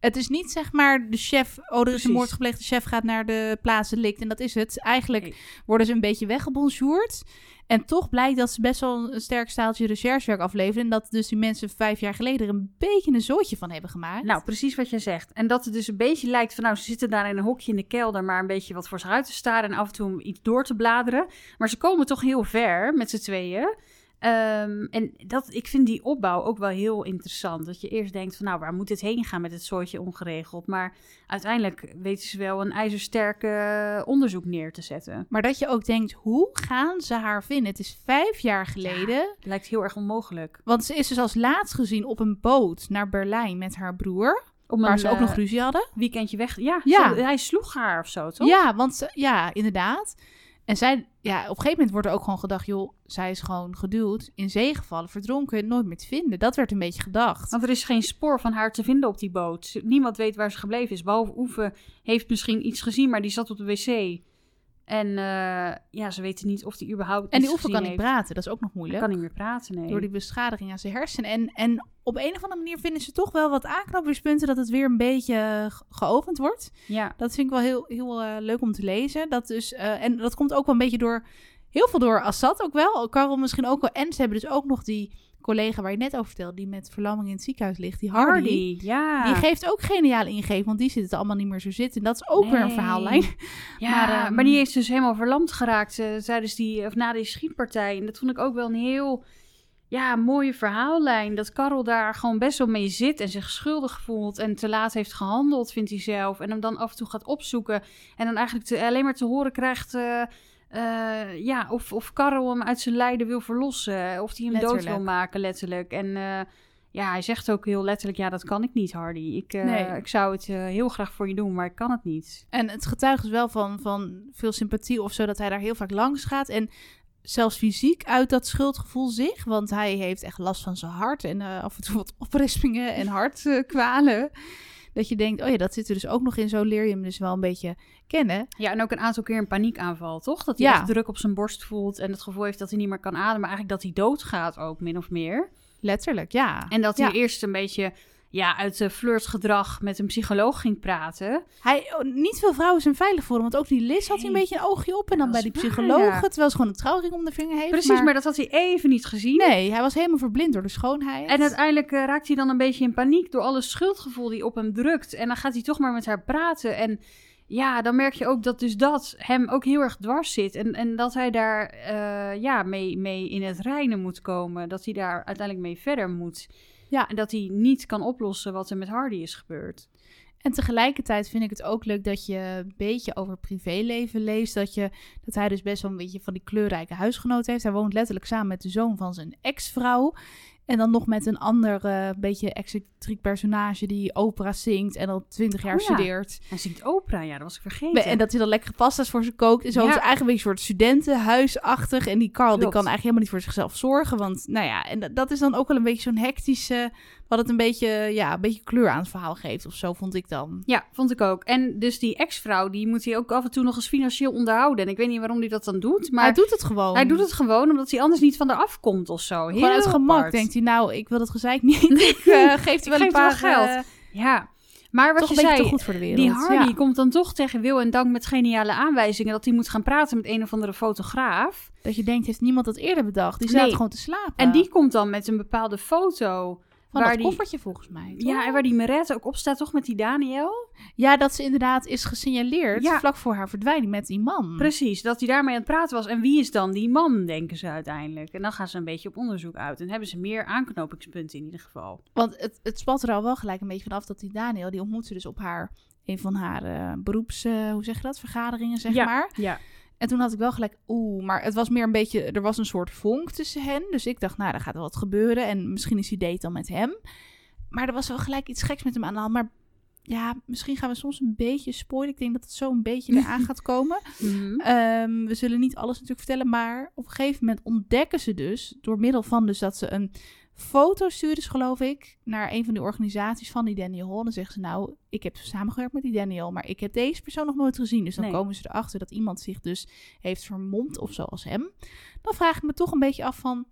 Het is niet zeg maar de chef, oh er is Precies. een moord gepleegd, de chef gaat naar de plaats delict en dat is het. Eigenlijk Nee. worden ze een beetje weggebonjourd. En toch blijkt dat ze best wel een sterk staaltje recherchewerk afleveren. En dat dus die mensen vijf jaar geleden er een beetje een zootje van hebben gemaakt. Nou, precies wat jij zegt. En dat het dus een beetje lijkt van, nou, ze zitten daar in een hokje in de kelder, maar een beetje wat voor zich uit te staren en af en toe iets door te bladeren. Maar ze komen toch heel ver met z'n tweeën. Ehm, en dat, ik vind die opbouw ook wel heel interessant. Dat je eerst denkt van, nou, waar moet dit heen gaan met het soortje ongeregeld? Maar uiteindelijk weten ze wel een ijzersterke onderzoek neer te zetten. Maar dat je ook denkt, hoe gaan ze haar vinden? Het is vijf jaar geleden. Het lijkt heel erg onmogelijk. Want ze is dus als laatst gezien op een boot naar Berlijn met haar broer. Om Waar een, ze ook nog eh, ruzie hadden. weekendje weg. Ja, hij sloeg haar of zo, toch? Ja, want ze- ja, inderdaad. En zij, ja, op een gegeven moment wordt er ook gewoon gedacht, joh, zij is gewoon geduwd, in zee gevallen, verdronken, nooit meer te vinden. Dat werd een beetje gedacht. Want er is geen spoor van haar te vinden op die boot. Niemand weet waar ze gebleven is. Behalve heeft misschien iets gezien, maar die zat op de wc. En eh, ja, ze weten niet of die überhaupt En die oefen kan niet heeft. praten, dat is ook nog Hij moeilijk. kan niet meer praten, nee. Door die beschadiging aan zijn hersenen. En, en op een of andere manier vinden ze toch wel wat aanknopingspunten dat het weer een beetje ge- geopend wordt. Ja, Dat vind ik wel heel, heel eh, leuk om te lezen. Dat dus, eh, en dat komt ook wel een beetje door, heel veel door Assad ook wel. Karel misschien ook wel. En ze hebben dus ook nog die collega waar je net over vertelde, die met verlamming in het ziekenhuis ligt, die Hardy. Hardy, ja. Die geeft ook geniale ingeving, want die zit het allemaal niet meer zo zitten. En dat is ook weer een verhaallijn. Ja, Maar, maar, ehm, die is dus helemaal verlamd geraakt eh, tijdens die, of na die schietpartij. En dat vond ik ook wel een heel ja, mooie verhaallijn. Dat Karel daar gewoon best wel mee zit en zich schuldig voelt en te laat heeft gehandeld, vindt hij zelf. En hem dan af en toe gaat opzoeken en dan eigenlijk te- alleen maar te horen krijgt... eh, eh, ja, of, of Karel hem uit zijn lijden wil verlossen. Of hij hem dood wil maken, letterlijk. En eh, ja, hij zegt ook heel letterlijk... Ja, dat kan ik niet, Hardy. Ik, eh, Nee. ik zou het eh, heel graag voor je doen, maar ik kan het niet. En het getuigt dus wel van, van veel sympathie of zo, dat hij daar heel vaak langs gaat. En zelfs fysiek uit dat schuldgevoel zich. Want hij heeft echt last van zijn hart en eh, af en toe wat oprispingen en hartkwalen. Dat je denkt, oh ja, dat zit er dus ook nog in. Zo leer je hem dus wel een beetje kennen. Ja, en ook een aantal keer een paniekaanval, toch? Dat hij Ja. echt druk op zijn borst voelt en het gevoel heeft dat hij niet meer kan ademen. Maar eigenlijk dat hij doodgaat ook, min of meer. Letterlijk, ja. En dat Ja. hij eerst een beetje ja, uit uh, flirtgedrag met een psycholoog ging praten. Hij, oh, niet veel vrouwen zijn veilig voor hem. Want ook die Liz had hij een beetje een oogje op. En dan bij die psycholoog, ja. terwijl ze gewoon een trouwring om de vinger heeft. Precies, maar... dat had hij even niet gezien. Nee, hij was helemaal verblind door de schoonheid. En uiteindelijk eh, raakt hij dan een beetje in paniek door alle schuldgevoel die op hem drukt. En dan gaat hij toch maar met haar praten. En ja, dan merk je ook dat dus dat hem ook heel erg dwars zit. En, en dat hij daar eh, ja, mee, mee in het reinen moet komen. Dat hij daar uiteindelijk mee verder moet. Ja. En dat hij niet kan oplossen wat er met Hardy is gebeurd. En tegelijkertijd vind ik het ook leuk dat je een beetje over privéleven leest. Dat, je, dat hij dus best wel een beetje van die kleurrijke huisgenoot heeft. Hij woont letterlijk samen met de zoon van zijn ex-vrouw. En dan nog met een ander eh, beetje excentriek personage die opera zingt en al twintig jaar Oh ja. studeert. Hij zingt opera, ja, dat was ik vergeten. En dat hij dan lekkere pasta's voor ze kookt. En zo Ja. is eigenlijk een soort studentenhuisachtig. En die Carl die kan eigenlijk helemaal niet voor zichzelf zorgen. Want nou ja, en dat- dat is dan ook wel een beetje zo'n hectische... Wat het een beetje, ja, een beetje kleur aan het verhaal geeft. Of zo vond ik dan. Ja, vond ik ook. En dus die ex-vrouw, die moet hij ook af en toe nog eens financieel onderhouden. En ik weet niet waarom hij dat dan doet, maar hij doet het gewoon. hij doet het gewoon omdat hij anders niet van de afkomt of zo. Heel Gewoon uit gemak apart. denkt hij, nou, ik wil dat gezeik niet. ik eh, geef er wel een wel paar geld. eh, Ja, maar wat toch je zei, te goed voor de wereld. die Hardy Ja. komt dan toch tegen wil en dank met geniale aanwijzingen dat hij moet gaan praten met een of andere fotograaf. Dat je denkt, heeft niemand dat eerder bedacht? Die Nee. gewoon te slapen. En die komt dan met een bepaalde foto. Van waar dat die- koffertje volgens mij. toch? Ja, en waar die Meret ook op staat, toch met die Daniel? ja, dat ze inderdaad is gesignaleerd Ja. vlak voor haar verdwijning met die man. Precies, dat hij daarmee aan het praten was. En wie is dan die man, denken ze uiteindelijk. En dan gaan ze een beetje op onderzoek uit. En hebben ze meer aanknopingspunten in ieder geval. Want het, het spat er al wel gelijk een beetje vanaf dat die Daniel, die ontmoet ze dus op haar, een van haar eh, beroeps, eh, hoe zeg je dat, vergaderingen zeg Ja. maar. Ja. En toen had ik wel gelijk, oeh, maar het was meer een beetje, er was een soort vonk tussen hen. Dus ik dacht, nou, er gaat wel wat gebeuren en misschien is die date dan met hem. Maar er was wel gelijk iets geks met hem aan de hand. Maar ja, misschien gaan we soms een beetje spoilen. Ik denk dat het zo een beetje eraan gaat komen. Mhm. Ehm, we zullen niet alles natuurlijk vertellen, maar op een gegeven moment ontdekken ze dus, door middel van dus dat ze een foto sturen, dus geloof ik, naar een van die organisaties van die Daniel Hall. Dan zeggen ze, nou, ik heb samengewerkt met die Daniel, maar ik heb deze persoon nog nooit gezien. Dus dan Nee. komen ze erachter dat iemand zich dus heeft vermomd of zo als hem. Dan vraag ik me toch een beetje af van,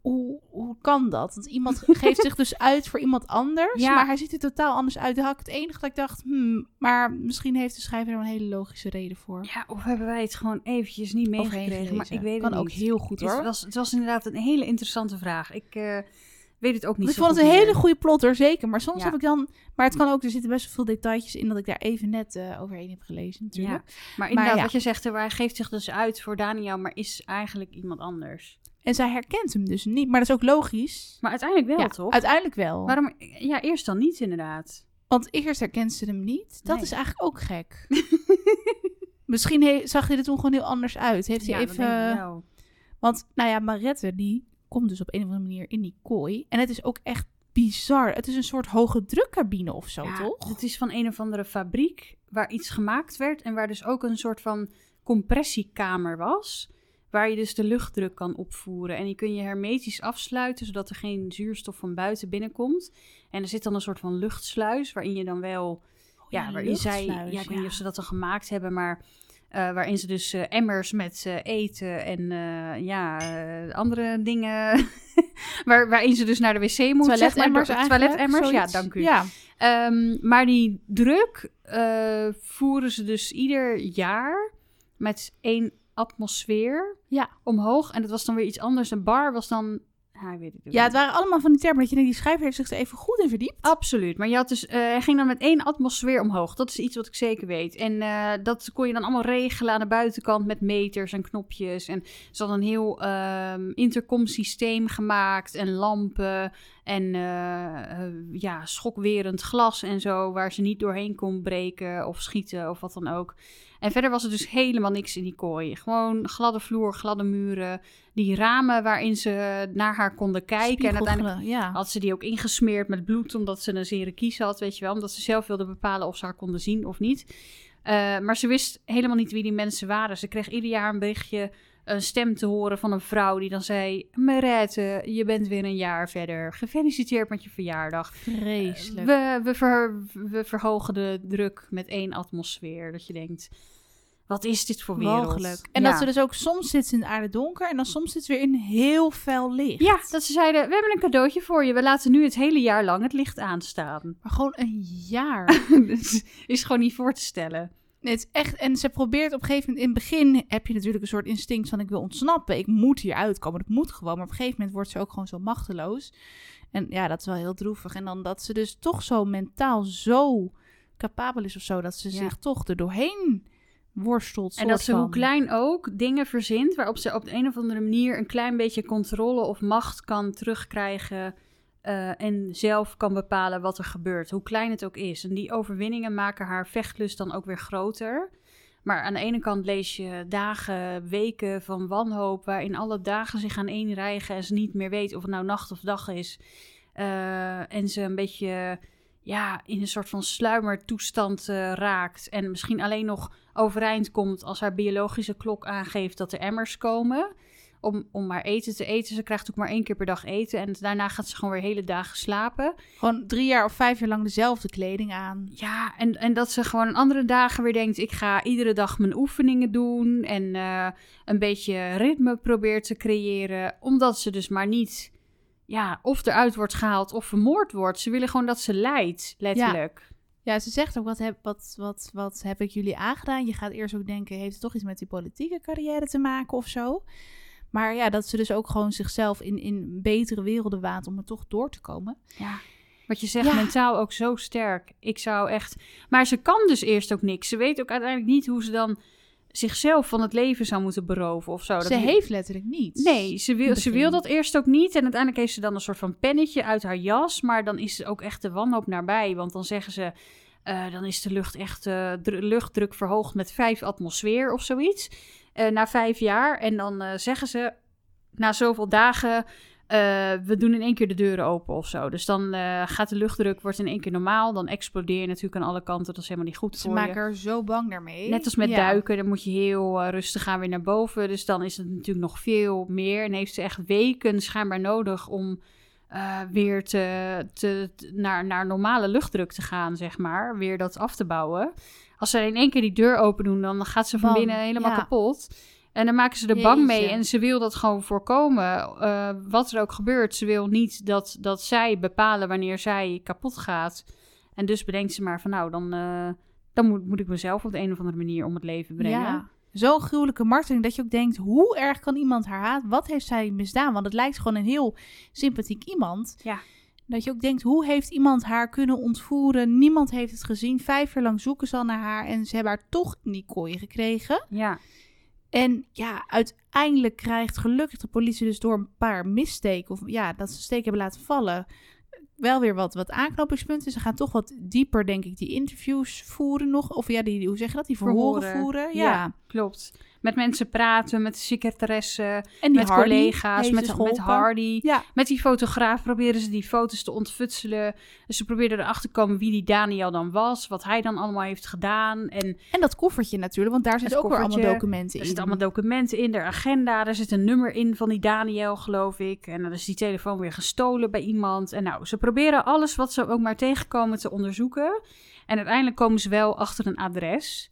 hoe, hoe kan dat? Want iemand geeft zich dus uit voor iemand anders, Ja. maar hij ziet er totaal anders uit. Dan had ik het enige dat ik dacht, hmm, maar misschien heeft de schrijver er een hele logische reden voor. Ja, of hebben wij het gewoon eventjes niet meegekregen? Maar ik weet kan het ook niet. heel goed Het hoor. was, het was inderdaad een hele interessante vraag. Ik eh, weet het ook niet ik zo vond het een hele goede plotter, zeker. Maar soms Ja. heb ik dan... Maar het kan ook, er zitten best wel veel detailtjes in... dat ik daar even net eh, overheen heb gelezen natuurlijk. Maar inderdaad, ja. wat je zegt, er, hij geeft zich dus uit voor Daniel, maar is eigenlijk iemand anders. En zij herkent hem dus niet. Maar dat is ook logisch. Maar uiteindelijk wel, ja, toch? uiteindelijk wel. Waarom? Ja, eerst dan niet inderdaad. Want eerst herkent ze hem niet. Dat Nee. is eigenlijk ook gek. Misschien he- zag hij er toen gewoon heel anders uit. Heeft hij ja, dat even... denk ik wel. Want, nou ja, Marette, die komt dus op een of andere manier in die kooi. En het is ook echt bizar. Het is een soort hoge drukcabine of zo, Ja, toch? Het is van een of andere fabriek waar iets gemaakt werd en waar dus ook een soort van compressiekamer was. Waar je dus de luchtdruk kan opvoeren. En die kun je hermetisch afsluiten, zodat er geen zuurstof van buiten binnenkomt. En er zit dan een soort van luchtsluis, waarin je dan wel... ja, ja, waarin zij... Ja, ik weet niet of ze dat al gemaakt hebben, maar... eh, waarin ze dus eh, emmers met eh, eten en ja, andere dingen... waar, waarin ze dus naar de wc moet, zeg maar. Toiletemmers Toiletemmers, ja, dank u. Ja, Ehm, maar die druk voeren ze dus ieder jaar met één atmosfeer Ja. omhoog. En dat was dan weer iets anders. Een bar was dan... Ja, weet het ja, het waren allemaal van die termen dat je denkt, die schrijver heeft zich er even goed in verdiept. Absoluut. Maar je had dus, eh, hij ging dan met één atmosfeer omhoog. Dat is iets wat ik zeker weet. En eh, dat kon je dan allemaal regelen aan de buitenkant met meters en knopjes. En ze hadden een heel ehm intercomsysteem gemaakt en lampen. En eh, eh, ja, schokwerend glas en zo, waar ze niet doorheen kon breken of schieten of wat dan ook. En verder was er dus helemaal niks in die kooi. Gewoon gladde vloer, gladde muren. Die ramen waarin ze naar haar konden kijken. En uiteindelijk ja. had ze die ook ingesmeerd met bloed, omdat ze een zere kies had, weet je wel. Omdat ze zelf wilde bepalen of ze haar konden zien of niet. Eh, maar ze wist helemaal niet wie die mensen waren. Ze kreeg ieder jaar een berichtje, een stem te horen van een vrouw die dan zei... Marette, je bent weer een jaar verder. Gefeliciteerd met je verjaardag. Vreselijk. We, we, ver- we verhogen de druk met één atmosfeer. Dat je denkt, wat is dit voor wereld? Mogelijk. En Ja. dat ze dus ook soms zit ze in aarde donker en dan soms zit ze weer in heel fel licht. Ja, dat ze zeiden, we hebben een cadeautje voor je. We laten nu het hele jaar lang het licht aanstaan. Maar gewoon een jaar. Dus is gewoon niet voor te stellen. Nee, het is echt. En ze probeert op een gegeven moment. In het begin heb je natuurlijk een soort instinct van: ik wil ontsnappen. Ik moet hier uitkomen. Dat moet gewoon. Maar op een gegeven moment wordt ze ook gewoon zo machteloos. En ja, dat is wel heel droevig. En dan dat ze dus toch zo mentaal zo capabel is of zo. Dat ze Ja. zich toch er doorheen worstelt. En dat ze hoe klein ook dingen verzint waarop ze op de een of andere manier een klein beetje controle of macht kan terugkrijgen. Eh, en zelf kan bepalen wat er gebeurt, hoe klein het ook is. En die overwinningen maken haar vechtlust dan ook weer groter. Maar aan de ene kant lees je dagen, weken van wanhoop, waarin alle dagen zich aan één rijgen en ze niet meer weet of het nou nacht of dag is. Eh, en ze een beetje ja, in een soort van sluimertoestand eh, raakt. En misschien alleen nog overeind komt als haar biologische klok aangeeft dat er emmers komen. Om, om maar eten te eten. Ze krijgt ook maar één keer per dag eten. En daarna gaat ze gewoon weer hele dagen slapen. Gewoon drie jaar of vijf jaar lang dezelfde kleding aan. Ja, en, en dat ze gewoon andere dagen weer denkt... ik ga iedere dag mijn oefeningen doen... en eh, een beetje ritme probeert te creëren... omdat ze dus maar niet... ja, of eruit wordt gehaald of vermoord wordt. Ze willen gewoon dat ze lijdt, letterlijk. Ja, ze zegt ook: wat heb, wat, wat, wat heb ik jullie aangedaan? Je gaat eerst ook denken: heeft het toch iets met die politieke carrière te maken of zo? Maar ja, dat ze dus ook gewoon zichzelf in, in betere werelden waant om er toch door te komen. Ja. Wat je zegt, Ja. mentaal ook zo sterk. Ik zou echt... Maar ze kan dus eerst ook niks. Ze weet ook uiteindelijk niet hoe ze dan zichzelf van het leven zou moeten beroven of zo. Dat ze heeft letterlijk niets. Nee, ze wil, ze wil dat eerst ook niet. En uiteindelijk heeft ze dan een soort van pennetje uit haar jas. Maar dan is ze ook echt de wanhoop nabij. Want dan zeggen ze... eh, dan is de lucht echt dru- luchtdruk verhoogd met vijf atmosfeer of zoiets. Eh, na vijf jaar. En dan eh, zeggen ze na zoveel dagen. eh, we doen in één keer de deuren open of zo. Dus dan gaat de luchtdruk, wordt in één keer normaal. Dan explodeer je natuurlijk aan alle kanten. Dat is helemaal niet goed Ze voor maken je. er zo bang daarmee. Net als met Ja. duiken, dan moet je heel rustig gaan weer naar boven. Dus dan is het natuurlijk nog veel meer. En heeft ze echt weken schijnbaar nodig om weer te, te, te- naar, naar normale luchtdruk te gaan, zeg maar. Weer dat af te bouwen. Als ze in één keer die deur open doen, dan gaat ze van Bam, binnen helemaal ja. kapot. En dan maken ze er bang mee en ze wil dat gewoon voorkomen. eh, wat er ook gebeurt, ze wil niet dat, dat zij bepalen wanneer zij kapot gaat. En dus bedenkt ze maar van nou, dan, eh, dan moet, moet ik mezelf op de een of andere manier om het leven brengen. Ja. Zo'n gruwelijke marteling dat je ook denkt, hoe erg kan iemand haar haat? Wat heeft zij misdaan? Want het lijkt gewoon een heel sympathiek iemand. Ja. Dat je ook denkt, hoe heeft iemand haar kunnen ontvoeren? Niemand heeft het gezien. Vijf jaar lang zoeken ze al naar haar en ze hebben haar toch in die kooi gekregen. Ja, En ja, uiteindelijk krijgt gelukkig de politie dus door een paar missteken, of ja, dat ze steek hebben laten vallen, wel weer wat, wat aanknopingspunten. Ze gaan toch wat dieper, denk ik, die interviews voeren nog. Of ja, die, hoe zeg je dat? Die verhoren, Verhoren. voeren. Ja. Ja. klopt. Met mensen praten, met de secretaresse, met Hardy collega's, met, dus met. Hardy. Ja. Met die fotograaf proberen ze die foto's te ontfutselen. Dus ze probeerden erachter te komen wie die Daniel dan was, wat hij dan allemaal heeft gedaan. En En dat koffertje natuurlijk, want daar zitten ook weer allemaal documenten er in. zitten allemaal documenten in, de agenda. Er zit een nummer in van die Daniel, geloof ik. En dan is die telefoon weer gestolen bij iemand. En nou, ze proberen alles wat ze ook maar tegenkomen te onderzoeken. En uiteindelijk komen ze wel achter een adres.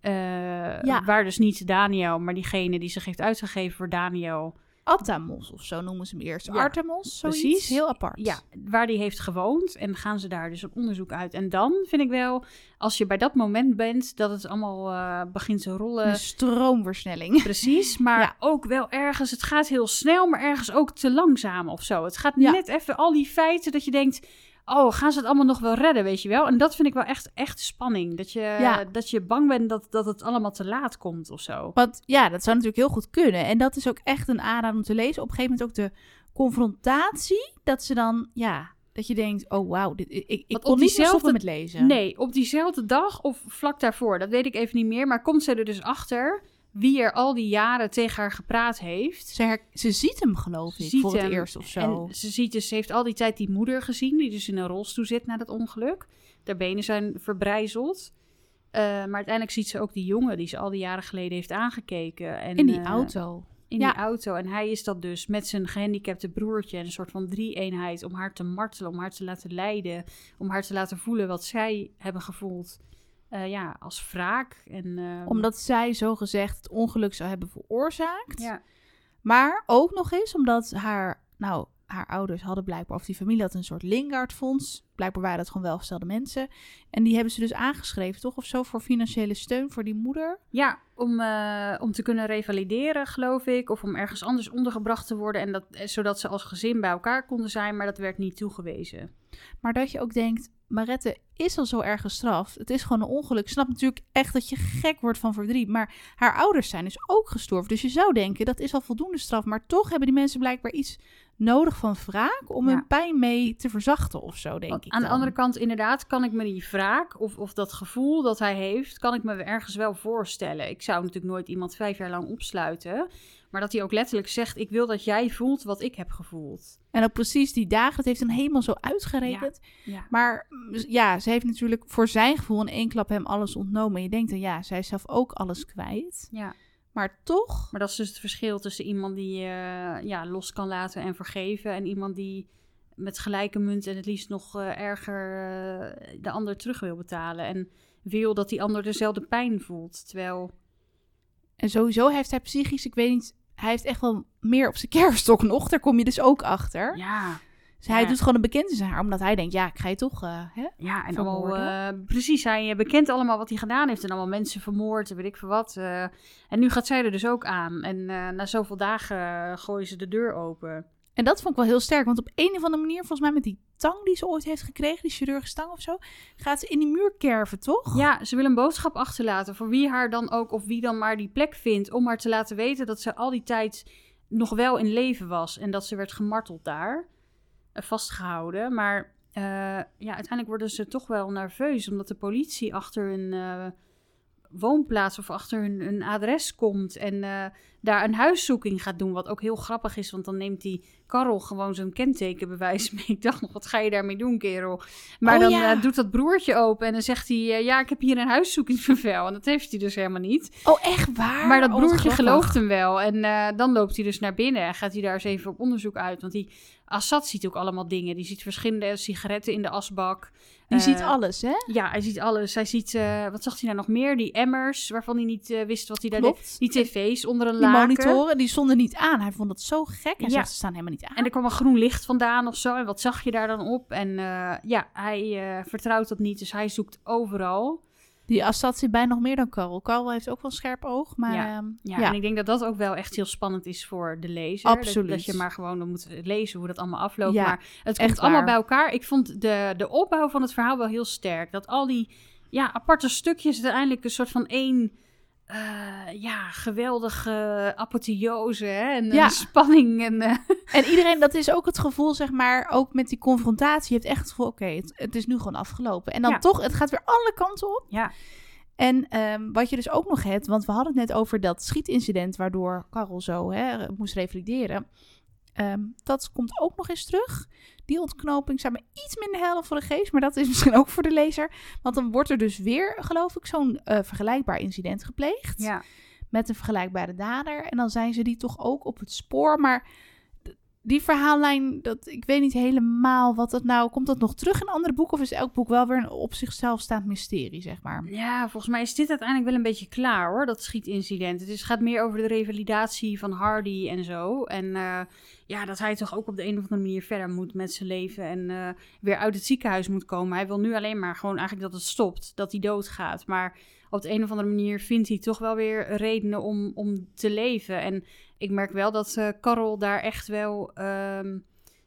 Eh, Ja. Waar dus niet Daniel, maar diegene die zich heeft uitgegeven voor Daniel. Atamos of zo noemen ze hem eerst. Ja, Artemos, zoiets. precies. Heel apart. Ja, waar die heeft gewoond. En gaan ze daar dus een onderzoek uit. En dan vind ik wel, als je bij dat moment bent, dat het allemaal eh, begint te rollen. Een stroomversnelling. Precies, maar Ja. ook wel ergens, het gaat heel snel, maar ergens ook te langzaam of zo. Het gaat Ja. net even al die feiten dat je denkt, oh, gaan ze het allemaal nog wel redden, weet je wel? En dat vind ik wel echt, echt spanning. Dat je, Ja. dat je bang bent dat, dat het allemaal te laat komt of zo. Want ja, dat zou natuurlijk heel goed kunnen. En dat is ook echt een aanrader om te lezen. Op een gegeven moment ook de confrontatie. Dat ze dan, ja, dat je denkt, oh wauw, dit, ik, ik kon niet stoppen met lezen. Nee, op diezelfde dag of vlak daarvoor, dat weet ik even niet meer. Maar komt ze er dus achter wie er al die jaren tegen haar gepraat heeft. Ze, ze ziet hem, geloof ik, voor het eerst of zo. En ze ziet dus, ze heeft al die tijd die moeder gezien, die dus in een rolstoel zit na dat ongeluk. Haar benen zijn verbrijzeld. Eh, maar uiteindelijk ziet ze ook die jongen die ze al die jaren geleden heeft aangekeken. En, in die eh, auto. In Ja. die auto. En hij is dat dus met zijn gehandicapte broertje. En een soort van drie-eenheid om haar te martelen, om haar te laten lijden. Om haar te laten voelen wat zij hebben gevoeld. Eh, ja, als wraak. En, eh, Omdat zij zo gezegd het ongeluk zou hebben veroorzaakt. Ja, Maar ook nog eens omdat haar, nou, haar ouders hadden blijkbaar, of die familie had een soort Lingard-fonds. Blijkbaar waren dat gewoon welgestelde mensen. En die hebben ze dus aangeschreven, toch? Of zo, voor financiële steun voor die moeder. Ja, om, eh, om te kunnen revalideren, geloof ik. Of om ergens anders ondergebracht te worden. En dat, eh, zodat ze als gezin bij elkaar konden zijn. Maar dat werd niet toegewezen. Maar dat je ook denkt, Marette is al zo erg gestraft. Het is gewoon een ongeluk. Ik snap natuurlijk echt dat je gek wordt van verdriet. Maar haar ouders zijn dus ook gestorven. Dus je zou denken, dat is al voldoende straf. Maar toch hebben die mensen blijkbaar iets nodig van wraak... om Ja. hun pijn mee te verzachten of zo, denk Want ik aan de dan. andere kant, inderdaad, kan ik me die wraak of, of dat gevoel dat hij heeft, kan ik me ergens wel voorstellen. Ik zou natuurlijk nooit iemand vijf jaar lang opsluiten. Maar dat hij ook letterlijk zegt: Ik wil dat jij voelt wat ik heb gevoeld. En ook precies die dagen, dat heeft hem helemaal zo uitgerekend. Ja. Maar mm, ja, ze heeft natuurlijk voor zijn gevoel in één klap hem alles ontnomen. En je denkt dan, ja, zij is zelf ook alles kwijt. ja. Maar toch, Maar dat is dus het verschil tussen iemand die eh, ja, los kan laten en vergeven. En iemand die met gelijke munt en het liefst nog eh, erger eh, de ander terug wil betalen. En wil dat die ander dezelfde pijn voelt. Terwijl, en sowieso heeft hij psychisch, ik weet niet, hij heeft echt wel meer op zijn kerfstok nog. Daar kom je dus ook achter. ja, Dus hij ja. doet gewoon een bekend aan haar, omdat hij denkt, ja, ik ga je toch, eh, hè? Ja, en allemaal, eh, precies, hij eh, bekent allemaal wat hij gedaan heeft en allemaal mensen vermoord en weet ik veel wat. en nu gaat zij er dus ook aan. En na zoveel dagen gooien ze de deur open. En dat vond ik wel heel sterk, want op een of andere manier, volgens mij met die tang die ze ooit heeft gekregen, die chirurgische tang of zo, gaat ze in die muur kerven, toch? Ja, ze wil een boodschap achterlaten voor wie haar dan ook, of wie dan maar die plek vindt, om haar te laten weten dat ze al die tijd nog wel in leven was en dat ze werd gemarteld daar, eh, vastgehouden. Maar eh, ja, uiteindelijk worden ze toch wel nerveus, omdat de politie achter hun eh, woonplaats of achter hun, hun adres komt. En eh, daar een huiszoeking gaat doen. Wat ook heel grappig is, want dan neemt die Karel gewoon zo'n kentekenbewijs mee. Ik dacht nog, wat ga je daarmee doen, kerel? Maar Oh, dan ja. eh, doet dat broertje open en dan zegt hij... eh, ja, ik heb hier een huiszoekingsbevel. En dat heeft hij dus helemaal niet. Oh, echt waar? Maar dat Oh, broertje gelooft hem wel. En dan loopt hij dus naar binnen en gaat hij daar eens even op onderzoek uit. Want die Assad ziet ook allemaal dingen. Die ziet verschillende sigaretten in de asbak. Die Eh, ziet alles, hè? Ja, hij ziet alles. Hij ziet, eh, wat zag hij nou nog meer? Die emmers, waarvan hij niet eh, wist wat hij daar deed. Die tv's onder een Die laken. monitoren, die stonden niet aan. Hij vond dat zo gek. Hij Ja. zegt, ze staan helemaal niet aan. En er kwam een groen licht vandaan of zo. En wat zag je daar dan op? En eh, ja, hij eh, vertrouwt dat niet. Dus hij zoekt overal. Die Assad zit bij nog meer dan Karel. Karel heeft ook wel een scherp oog, maar Ja. ehm, Ja, ja. en ik denk dat dat ook wel echt heel spannend is voor de lezer. Dat- Absoluut. Dat, je maar gewoon dan moet lezen hoe dat allemaal afloopt. Ja, maar het echt komt allemaal waar. bij elkaar. Ik vond de, de opbouw van het verhaal wel heel sterk. Dat al die ja, aparte stukjes uiteindelijk een soort van één... eh, ja, geweldige apotheose hè? en eh, Ja. spanning. En, eh, En iedereen, dat is ook het gevoel, zeg maar, ook met die confrontatie. Je hebt echt het gevoel, oké, het, het is nu gewoon afgelopen. En dan Ja. toch, het gaat weer alle kanten op. ja, En ehm, wat je dus ook nog hebt, want we hadden het net over dat schietincident waardoor Karel zo hè, moest revalideren. Ehm, dat komt ook nog eens terug. Die ontknoping staat me iets minder helder voor de geest, maar dat is misschien ook voor de lezer. Want dan wordt er dus weer, geloof ik, zo'n eh, vergelijkbaar incident gepleegd. ja. met een vergelijkbare dader. En dan zijn ze die toch ook op het spoor. Maar die verhaallijn, dat, ik weet niet helemaal wat dat nou... Komt dat nog terug in andere boeken? Of is elk boek wel weer een op zichzelf staand mysterie, zeg maar? Ja, volgens mij is dit uiteindelijk wel een beetje klaar hoor, dat schietincident. Het is, gaat meer over de revalidatie van Hardy en zo. En eh, ja, dat hij toch ook op de een of andere manier verder moet met zijn leven en eh, weer uit het ziekenhuis moet komen. Hij wil nu alleen maar gewoon eigenlijk dat het stopt, dat hij doodgaat. Maar op de een of andere manier vindt hij toch wel weer redenen om, om te leven. En ik merk wel dat eh Karel daar echt wel ehm,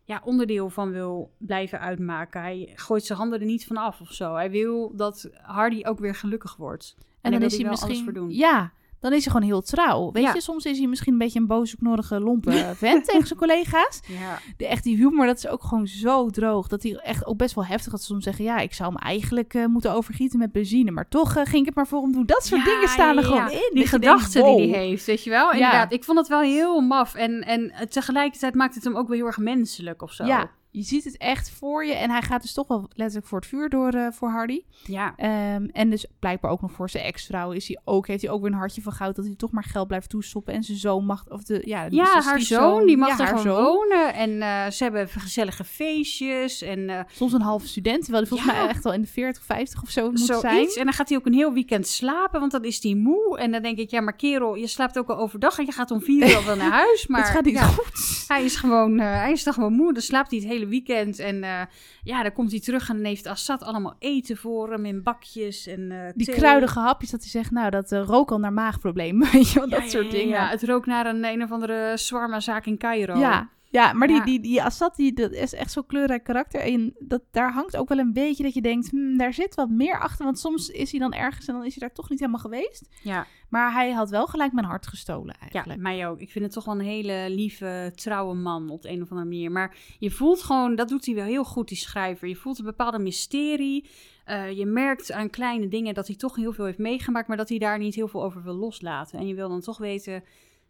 ja, onderdeel van wil blijven uitmaken. Hij gooit zijn handen er niet van af of zo. Hij wil dat Hardy ook weer gelukkig wordt. En daar dan is hij wel alles misschien... voor doen. Ja, dan is hij gewoon heel trouw. Weet Ja. je, soms is hij misschien een beetje een boze, knorrige, lompe vent tegen zijn collega's. Ja. De, echt die humor, dat is ook gewoon zo droog. Dat hij echt ook best wel heftig dat ze soms zeggen... Ja, ik zou hem eigenlijk eh, moeten overgieten met benzine. Maar toch eh, ging ik het maar voor hem doen. Dat soort Ja, dingen staan er gewoon in. Die gedachten wow. die hij heeft, weet je wel? Inderdaad, ik vond het wel heel maf. En, en tegelijkertijd maakt het hem ook wel heel erg menselijk of zo. Ja, je ziet het echt voor je. En hij gaat dus toch wel letterlijk voor het vuur door eh, voor Hardy. ja. Ehm, en dus blijkbaar ook nog voor zijn ex-vrouw is hij ook, heeft hij ook weer een hartje van goud dat hij toch maar geld blijft toestoppen. En zijn zoon mag, of de, ja, Ja, haar zoon, die mag ja, er gewoon wonen. En eh, ze hebben gezellige feestjes en eh, Soms een halve student, terwijl hij volgens Ja. mij echt al in de 40, 50 of zo moet zijn. En dan gaat hij ook een heel weekend slapen, want dan is hij moe. En dan denk ik, ja, maar kerel, je slaapt ook al overdag en je gaat om vier uur al wel naar huis. Maar het gaat niet ja, goed. Hij is gewoon, hij is dan gewoon moe. Dan slaapt hij het hele weekend. En eh, ja, dan komt hij terug en dan heeft Assad allemaal eten voor hem in bakjes en eh Die thee. kruidige hapjes dat hij zegt, nou, dat uh, rook al naar maagproblemen, weet je wel, Ja, dat ja, soort dingen. Ja, het rookt naar een een of andere swarma-zaak in Cairo. Ja, ja maar die, Ja. die, die Assad, die, dat is echt zo'n kleurrijk karakter. En dat, daar hangt ook wel een beetje dat je denkt, hmm, daar zit wat meer achter. Want soms is hij dan ergens en dan is hij daar toch niet helemaal geweest. ja, Maar hij had wel gelijk mijn hart gestolen ja, eigenlijk. mij ook. Ik vind het toch wel een hele lieve, trouwe man op de een of andere manier. Maar je voelt gewoon, dat doet hij wel heel goed, die schrijver. Je voelt een bepaalde mysterie. Eh, je merkt aan kleine dingen dat hij toch heel veel heeft meegemaakt, maar dat hij daar niet heel veel over wil loslaten. En je wil dan toch weten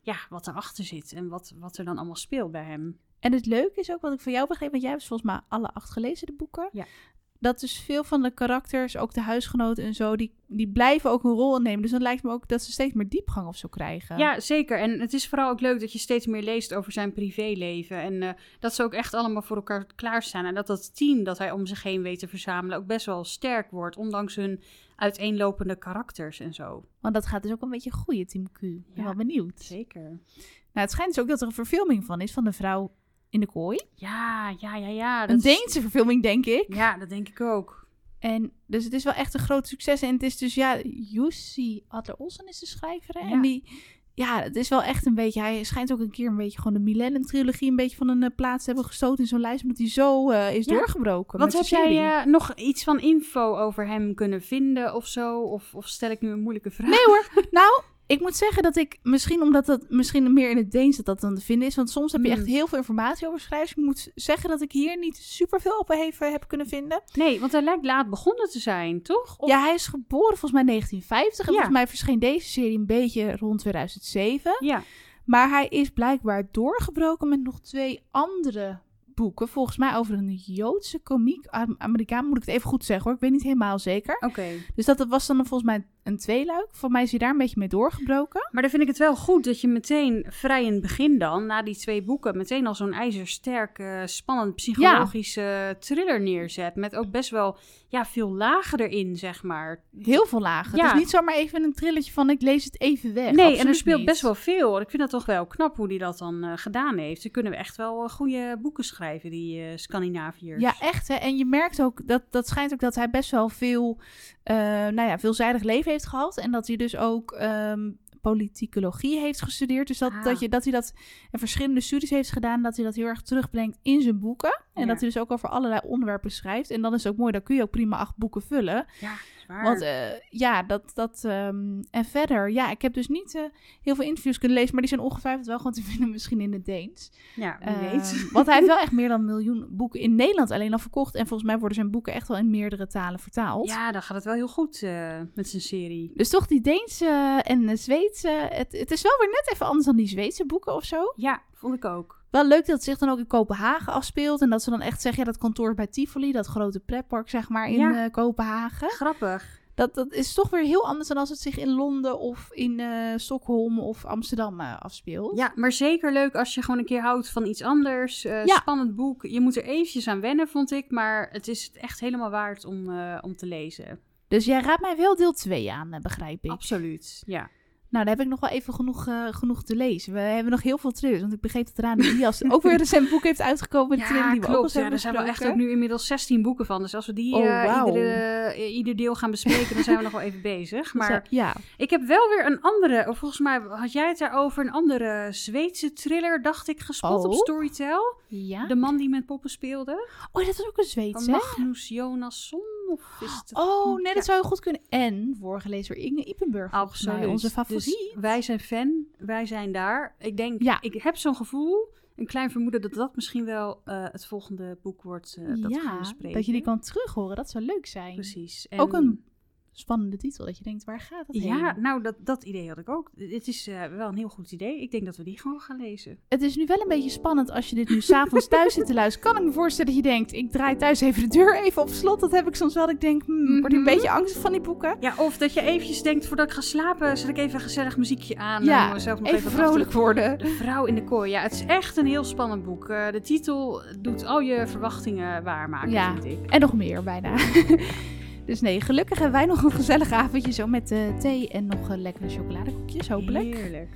ja, wat erachter zit en wat, wat er dan allemaal speelt bij hem. En het leuke is ook wat ik van jou begreep, want jij hebt volgens mij alle acht gelezen, de boeken. Ja. Dat dus veel van de karakters, ook de huisgenoten en zo, die, die blijven ook een rol innemen. Dus dan lijkt me ook dat ze steeds meer diepgang of zo krijgen. Ja, zeker. En het is vooral ook leuk dat je steeds meer leest over zijn privéleven. En eh, dat ze ook echt allemaal voor elkaar klaarstaan. En dat dat team dat hij om zich heen weet te verzamelen ook best wel sterk wordt. Ondanks hun uiteenlopende karakters en zo. Want dat gaat dus ook een beetje groeien, Team Q. Ik ben Ja. wel benieuwd. Zeker. Nou, het schijnt dus ook dat er een verfilming van is, van de vrouw in de kooi. Ja, ja, ja, ja. Een Dat is- Deense verfilming, denk ik. Ja, dat denk ik ook. En dus het is wel echt een groot succes. En het is dus, ja, Jussi Adler Olsen is de schrijver. hè? Ja. En die, ja, het is wel echt een beetje, hij schijnt ook een keer een beetje gewoon de Millennium-trilogie een beetje van een eh, plaats te hebben gestoten in zo'n lijst. Omdat hij zo eh, is Ja. doorgebroken. Wat heb jij eh, nog iets van info over hem kunnen vinden of zo? Of, of stel ik nu een moeilijke vraag? Nee hoor. Nou, ik moet zeggen dat ik misschien omdat dat misschien meer in het Deens dat dat dan te vinden is. Want soms heb je echt heel veel informatie over schrijvers. Ik moet zeggen dat ik hier niet super veel op even heb kunnen vinden. Nee, want hij lijkt laat begonnen te zijn, toch? Of- Ja, hij is geboren volgens mij 1950. En Ja. volgens mij verscheen deze serie een beetje rond 2007. ja. Maar hij is blijkbaar doorgebroken met nog twee andere boeken. Volgens mij over een Joodse komiek. Am- Amerikaan moet ik het even goed zeggen hoor. Ik weet niet helemaal zeker. Oké. Dus dat, dat was dan volgens mij een tweeluik. Voor mij is hij daar een beetje mee doorgebroken. Maar dan vind ik het wel goed dat je meteen vrij in het begin dan, na die twee boeken, meteen al zo'n ijzersterke, spannend psychologische thriller neerzet. Met ook best wel ja, veel lagen erin, zeg maar. Heel veel lagen. Ja. Het is niet zomaar even een trilletje van ik lees het even weg. Nee, en er speelt niet. best wel veel. Ik vind dat toch wel knap hoe die dat dan eh, gedaan heeft. Ze kunnen we echt wel eh, goede boeken schrijven, die eh Scandinaviërs. Ja, echt hè. En je merkt ook, dat, dat schijnt ook dat hij best wel veel, nou ja, veelzijdig leven heeft gehad. En dat hij dus ook ehm politicologie heeft gestudeerd. Dus dat, Ah. dat, je, dat hij dat en verschillende studies heeft gedaan. Dat hij dat heel erg terugbrengt in zijn boeken. En Ja. dat hij dus ook over allerlei onderwerpen schrijft. En dan is het ook mooi, dan kun je ook prima acht boeken vullen. ja Want eh, ja, dat, dat ehm, en verder, ja, ik heb dus niet eh, heel veel interviews kunnen lezen, maar die zijn ongetwijfeld wel gewoon te vinden misschien in het Deens. ja, wie Ehm, weet. want hij heeft wel echt meer dan een miljoen boeken in Nederland alleen al verkocht. En volgens mij worden zijn boeken echt wel in meerdere talen vertaald. Ja, dan gaat het wel heel goed eh, met zijn serie. Dus toch die Deense en de Zweedse. Het, het is wel weer net even anders dan die Zweedse boeken of zo. Ja, vond ik ook. Wel leuk dat het zich dan ook in Kopenhagen afspeelt. En dat ze dan echt zeggen, ja, dat kantoor bij Tivoli, dat grote pretpark zeg maar in Ja. eh, Kopenhagen. Grappig. Dat, dat is toch weer heel anders dan als het zich in Londen of in eh, Stockholm of Amsterdam eh, afspeelt. Ja, maar zeker leuk als je gewoon een keer houdt van iets anders. Ja. Spannend boek. Je moet er eventjes aan wennen, vond ik. Maar het is het echt helemaal waard om, om te lezen. Dus jij raadt mij wel deel 2 aan, begrijp ik. Absoluut, ja. Nou, daar heb ik nog wel even genoeg, eh, genoeg te lezen. We hebben nog heel veel thrillers. Want ik begreep dat Rani Diaz ook weer een boek heeft uitgekomen. Die we ook al klopt. Ja, er zijn wel echt ook nu inmiddels 16 boeken van. Dus als we die Oh, eh, iedere, eh, ieder deel gaan bespreken, dan zijn we nog wel even bezig. Maar ja. ik heb wel weer een andere, of volgens mij had jij het daarover, een andere Zweedse thriller, dacht ik, gespot op Oh. Storytel. ja. De man die met poppen speelde. Oh, dat is ook een Zweedse. Magnus Jonasson. Of is het... Oh, nee, Ja. dat zou heel goed kunnen. En voorgelezen door Inge Ippenburg. Absoluut. onze Dus favoriet. wij zijn fan, wij zijn daar. Ik denk, Ja. ik heb zo'n gevoel, een klein vermoeden dat dat misschien wel eh, het volgende boek wordt eh, dat we gaan ja, bespreken. dat je die kan terughoren. Dat zou leuk zijn. Precies. En- Ook een spannende titel. Dat je denkt, waar gaat het Ja, heen? nou, dat, dat idee had ik ook. Het is eh, wel een heel goed idee. Ik denk dat we die gewoon gaan lezen. Het is nu wel een beetje spannend als je dit nu s'avonds thuis zit te luisteren. Kan ik me voorstellen dat je denkt, ik draai thuis even de deur even op slot. Dat heb ik soms wel. Dat ik denk, hmm, word ik een Mhm. beetje angstig van die boeken. Ja, of dat je eventjes denkt, voordat ik ga slapen, zet ik even een gezellig muziekje aan. Ja, om mezelf nog even even vrolijk achter- worden. De vrouw in de kooi. Ja, het is echt een heel spannend boek. Eh, de titel doet al je verwachtingen waarmaken, Ja. vind ik. En nog meer bijna. dus nee, gelukkig hebben wij nog een gezellig avondje zo met eh, thee en nog eh, lekkere chocoladekoekjes hopelijk. Heerlijk.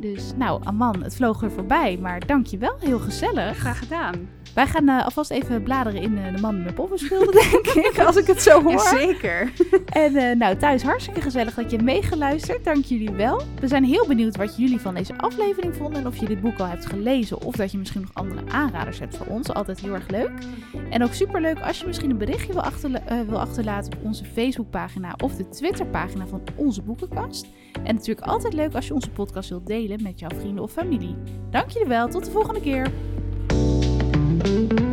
Dus nou, Aman, het vloog er voorbij, maar dankjewel, heel gezellig. Graag gedaan. Wij gaan eh, alvast even bladeren in eh, de man die met poppen speelde, denk ik, als ik het zo hoor. Jazeker. En eh, nou, thuis hartstikke gezellig dat je meegeluisterd. Dank jullie wel. We zijn heel benieuwd wat jullie van deze aflevering vonden. En of je dit boek al hebt gelezen. Of dat je misschien nog andere aanraders hebt voor ons. Altijd heel erg leuk. En ook super leuk als je misschien een berichtje wil, achterla- wil achterlaten op onze Facebookpagina of de Twitterpagina van onze boekenkast. En natuurlijk altijd leuk als je onze podcast wilt delen met jouw vrienden of familie. Dank jullie wel. Tot de volgende keer. Thank you.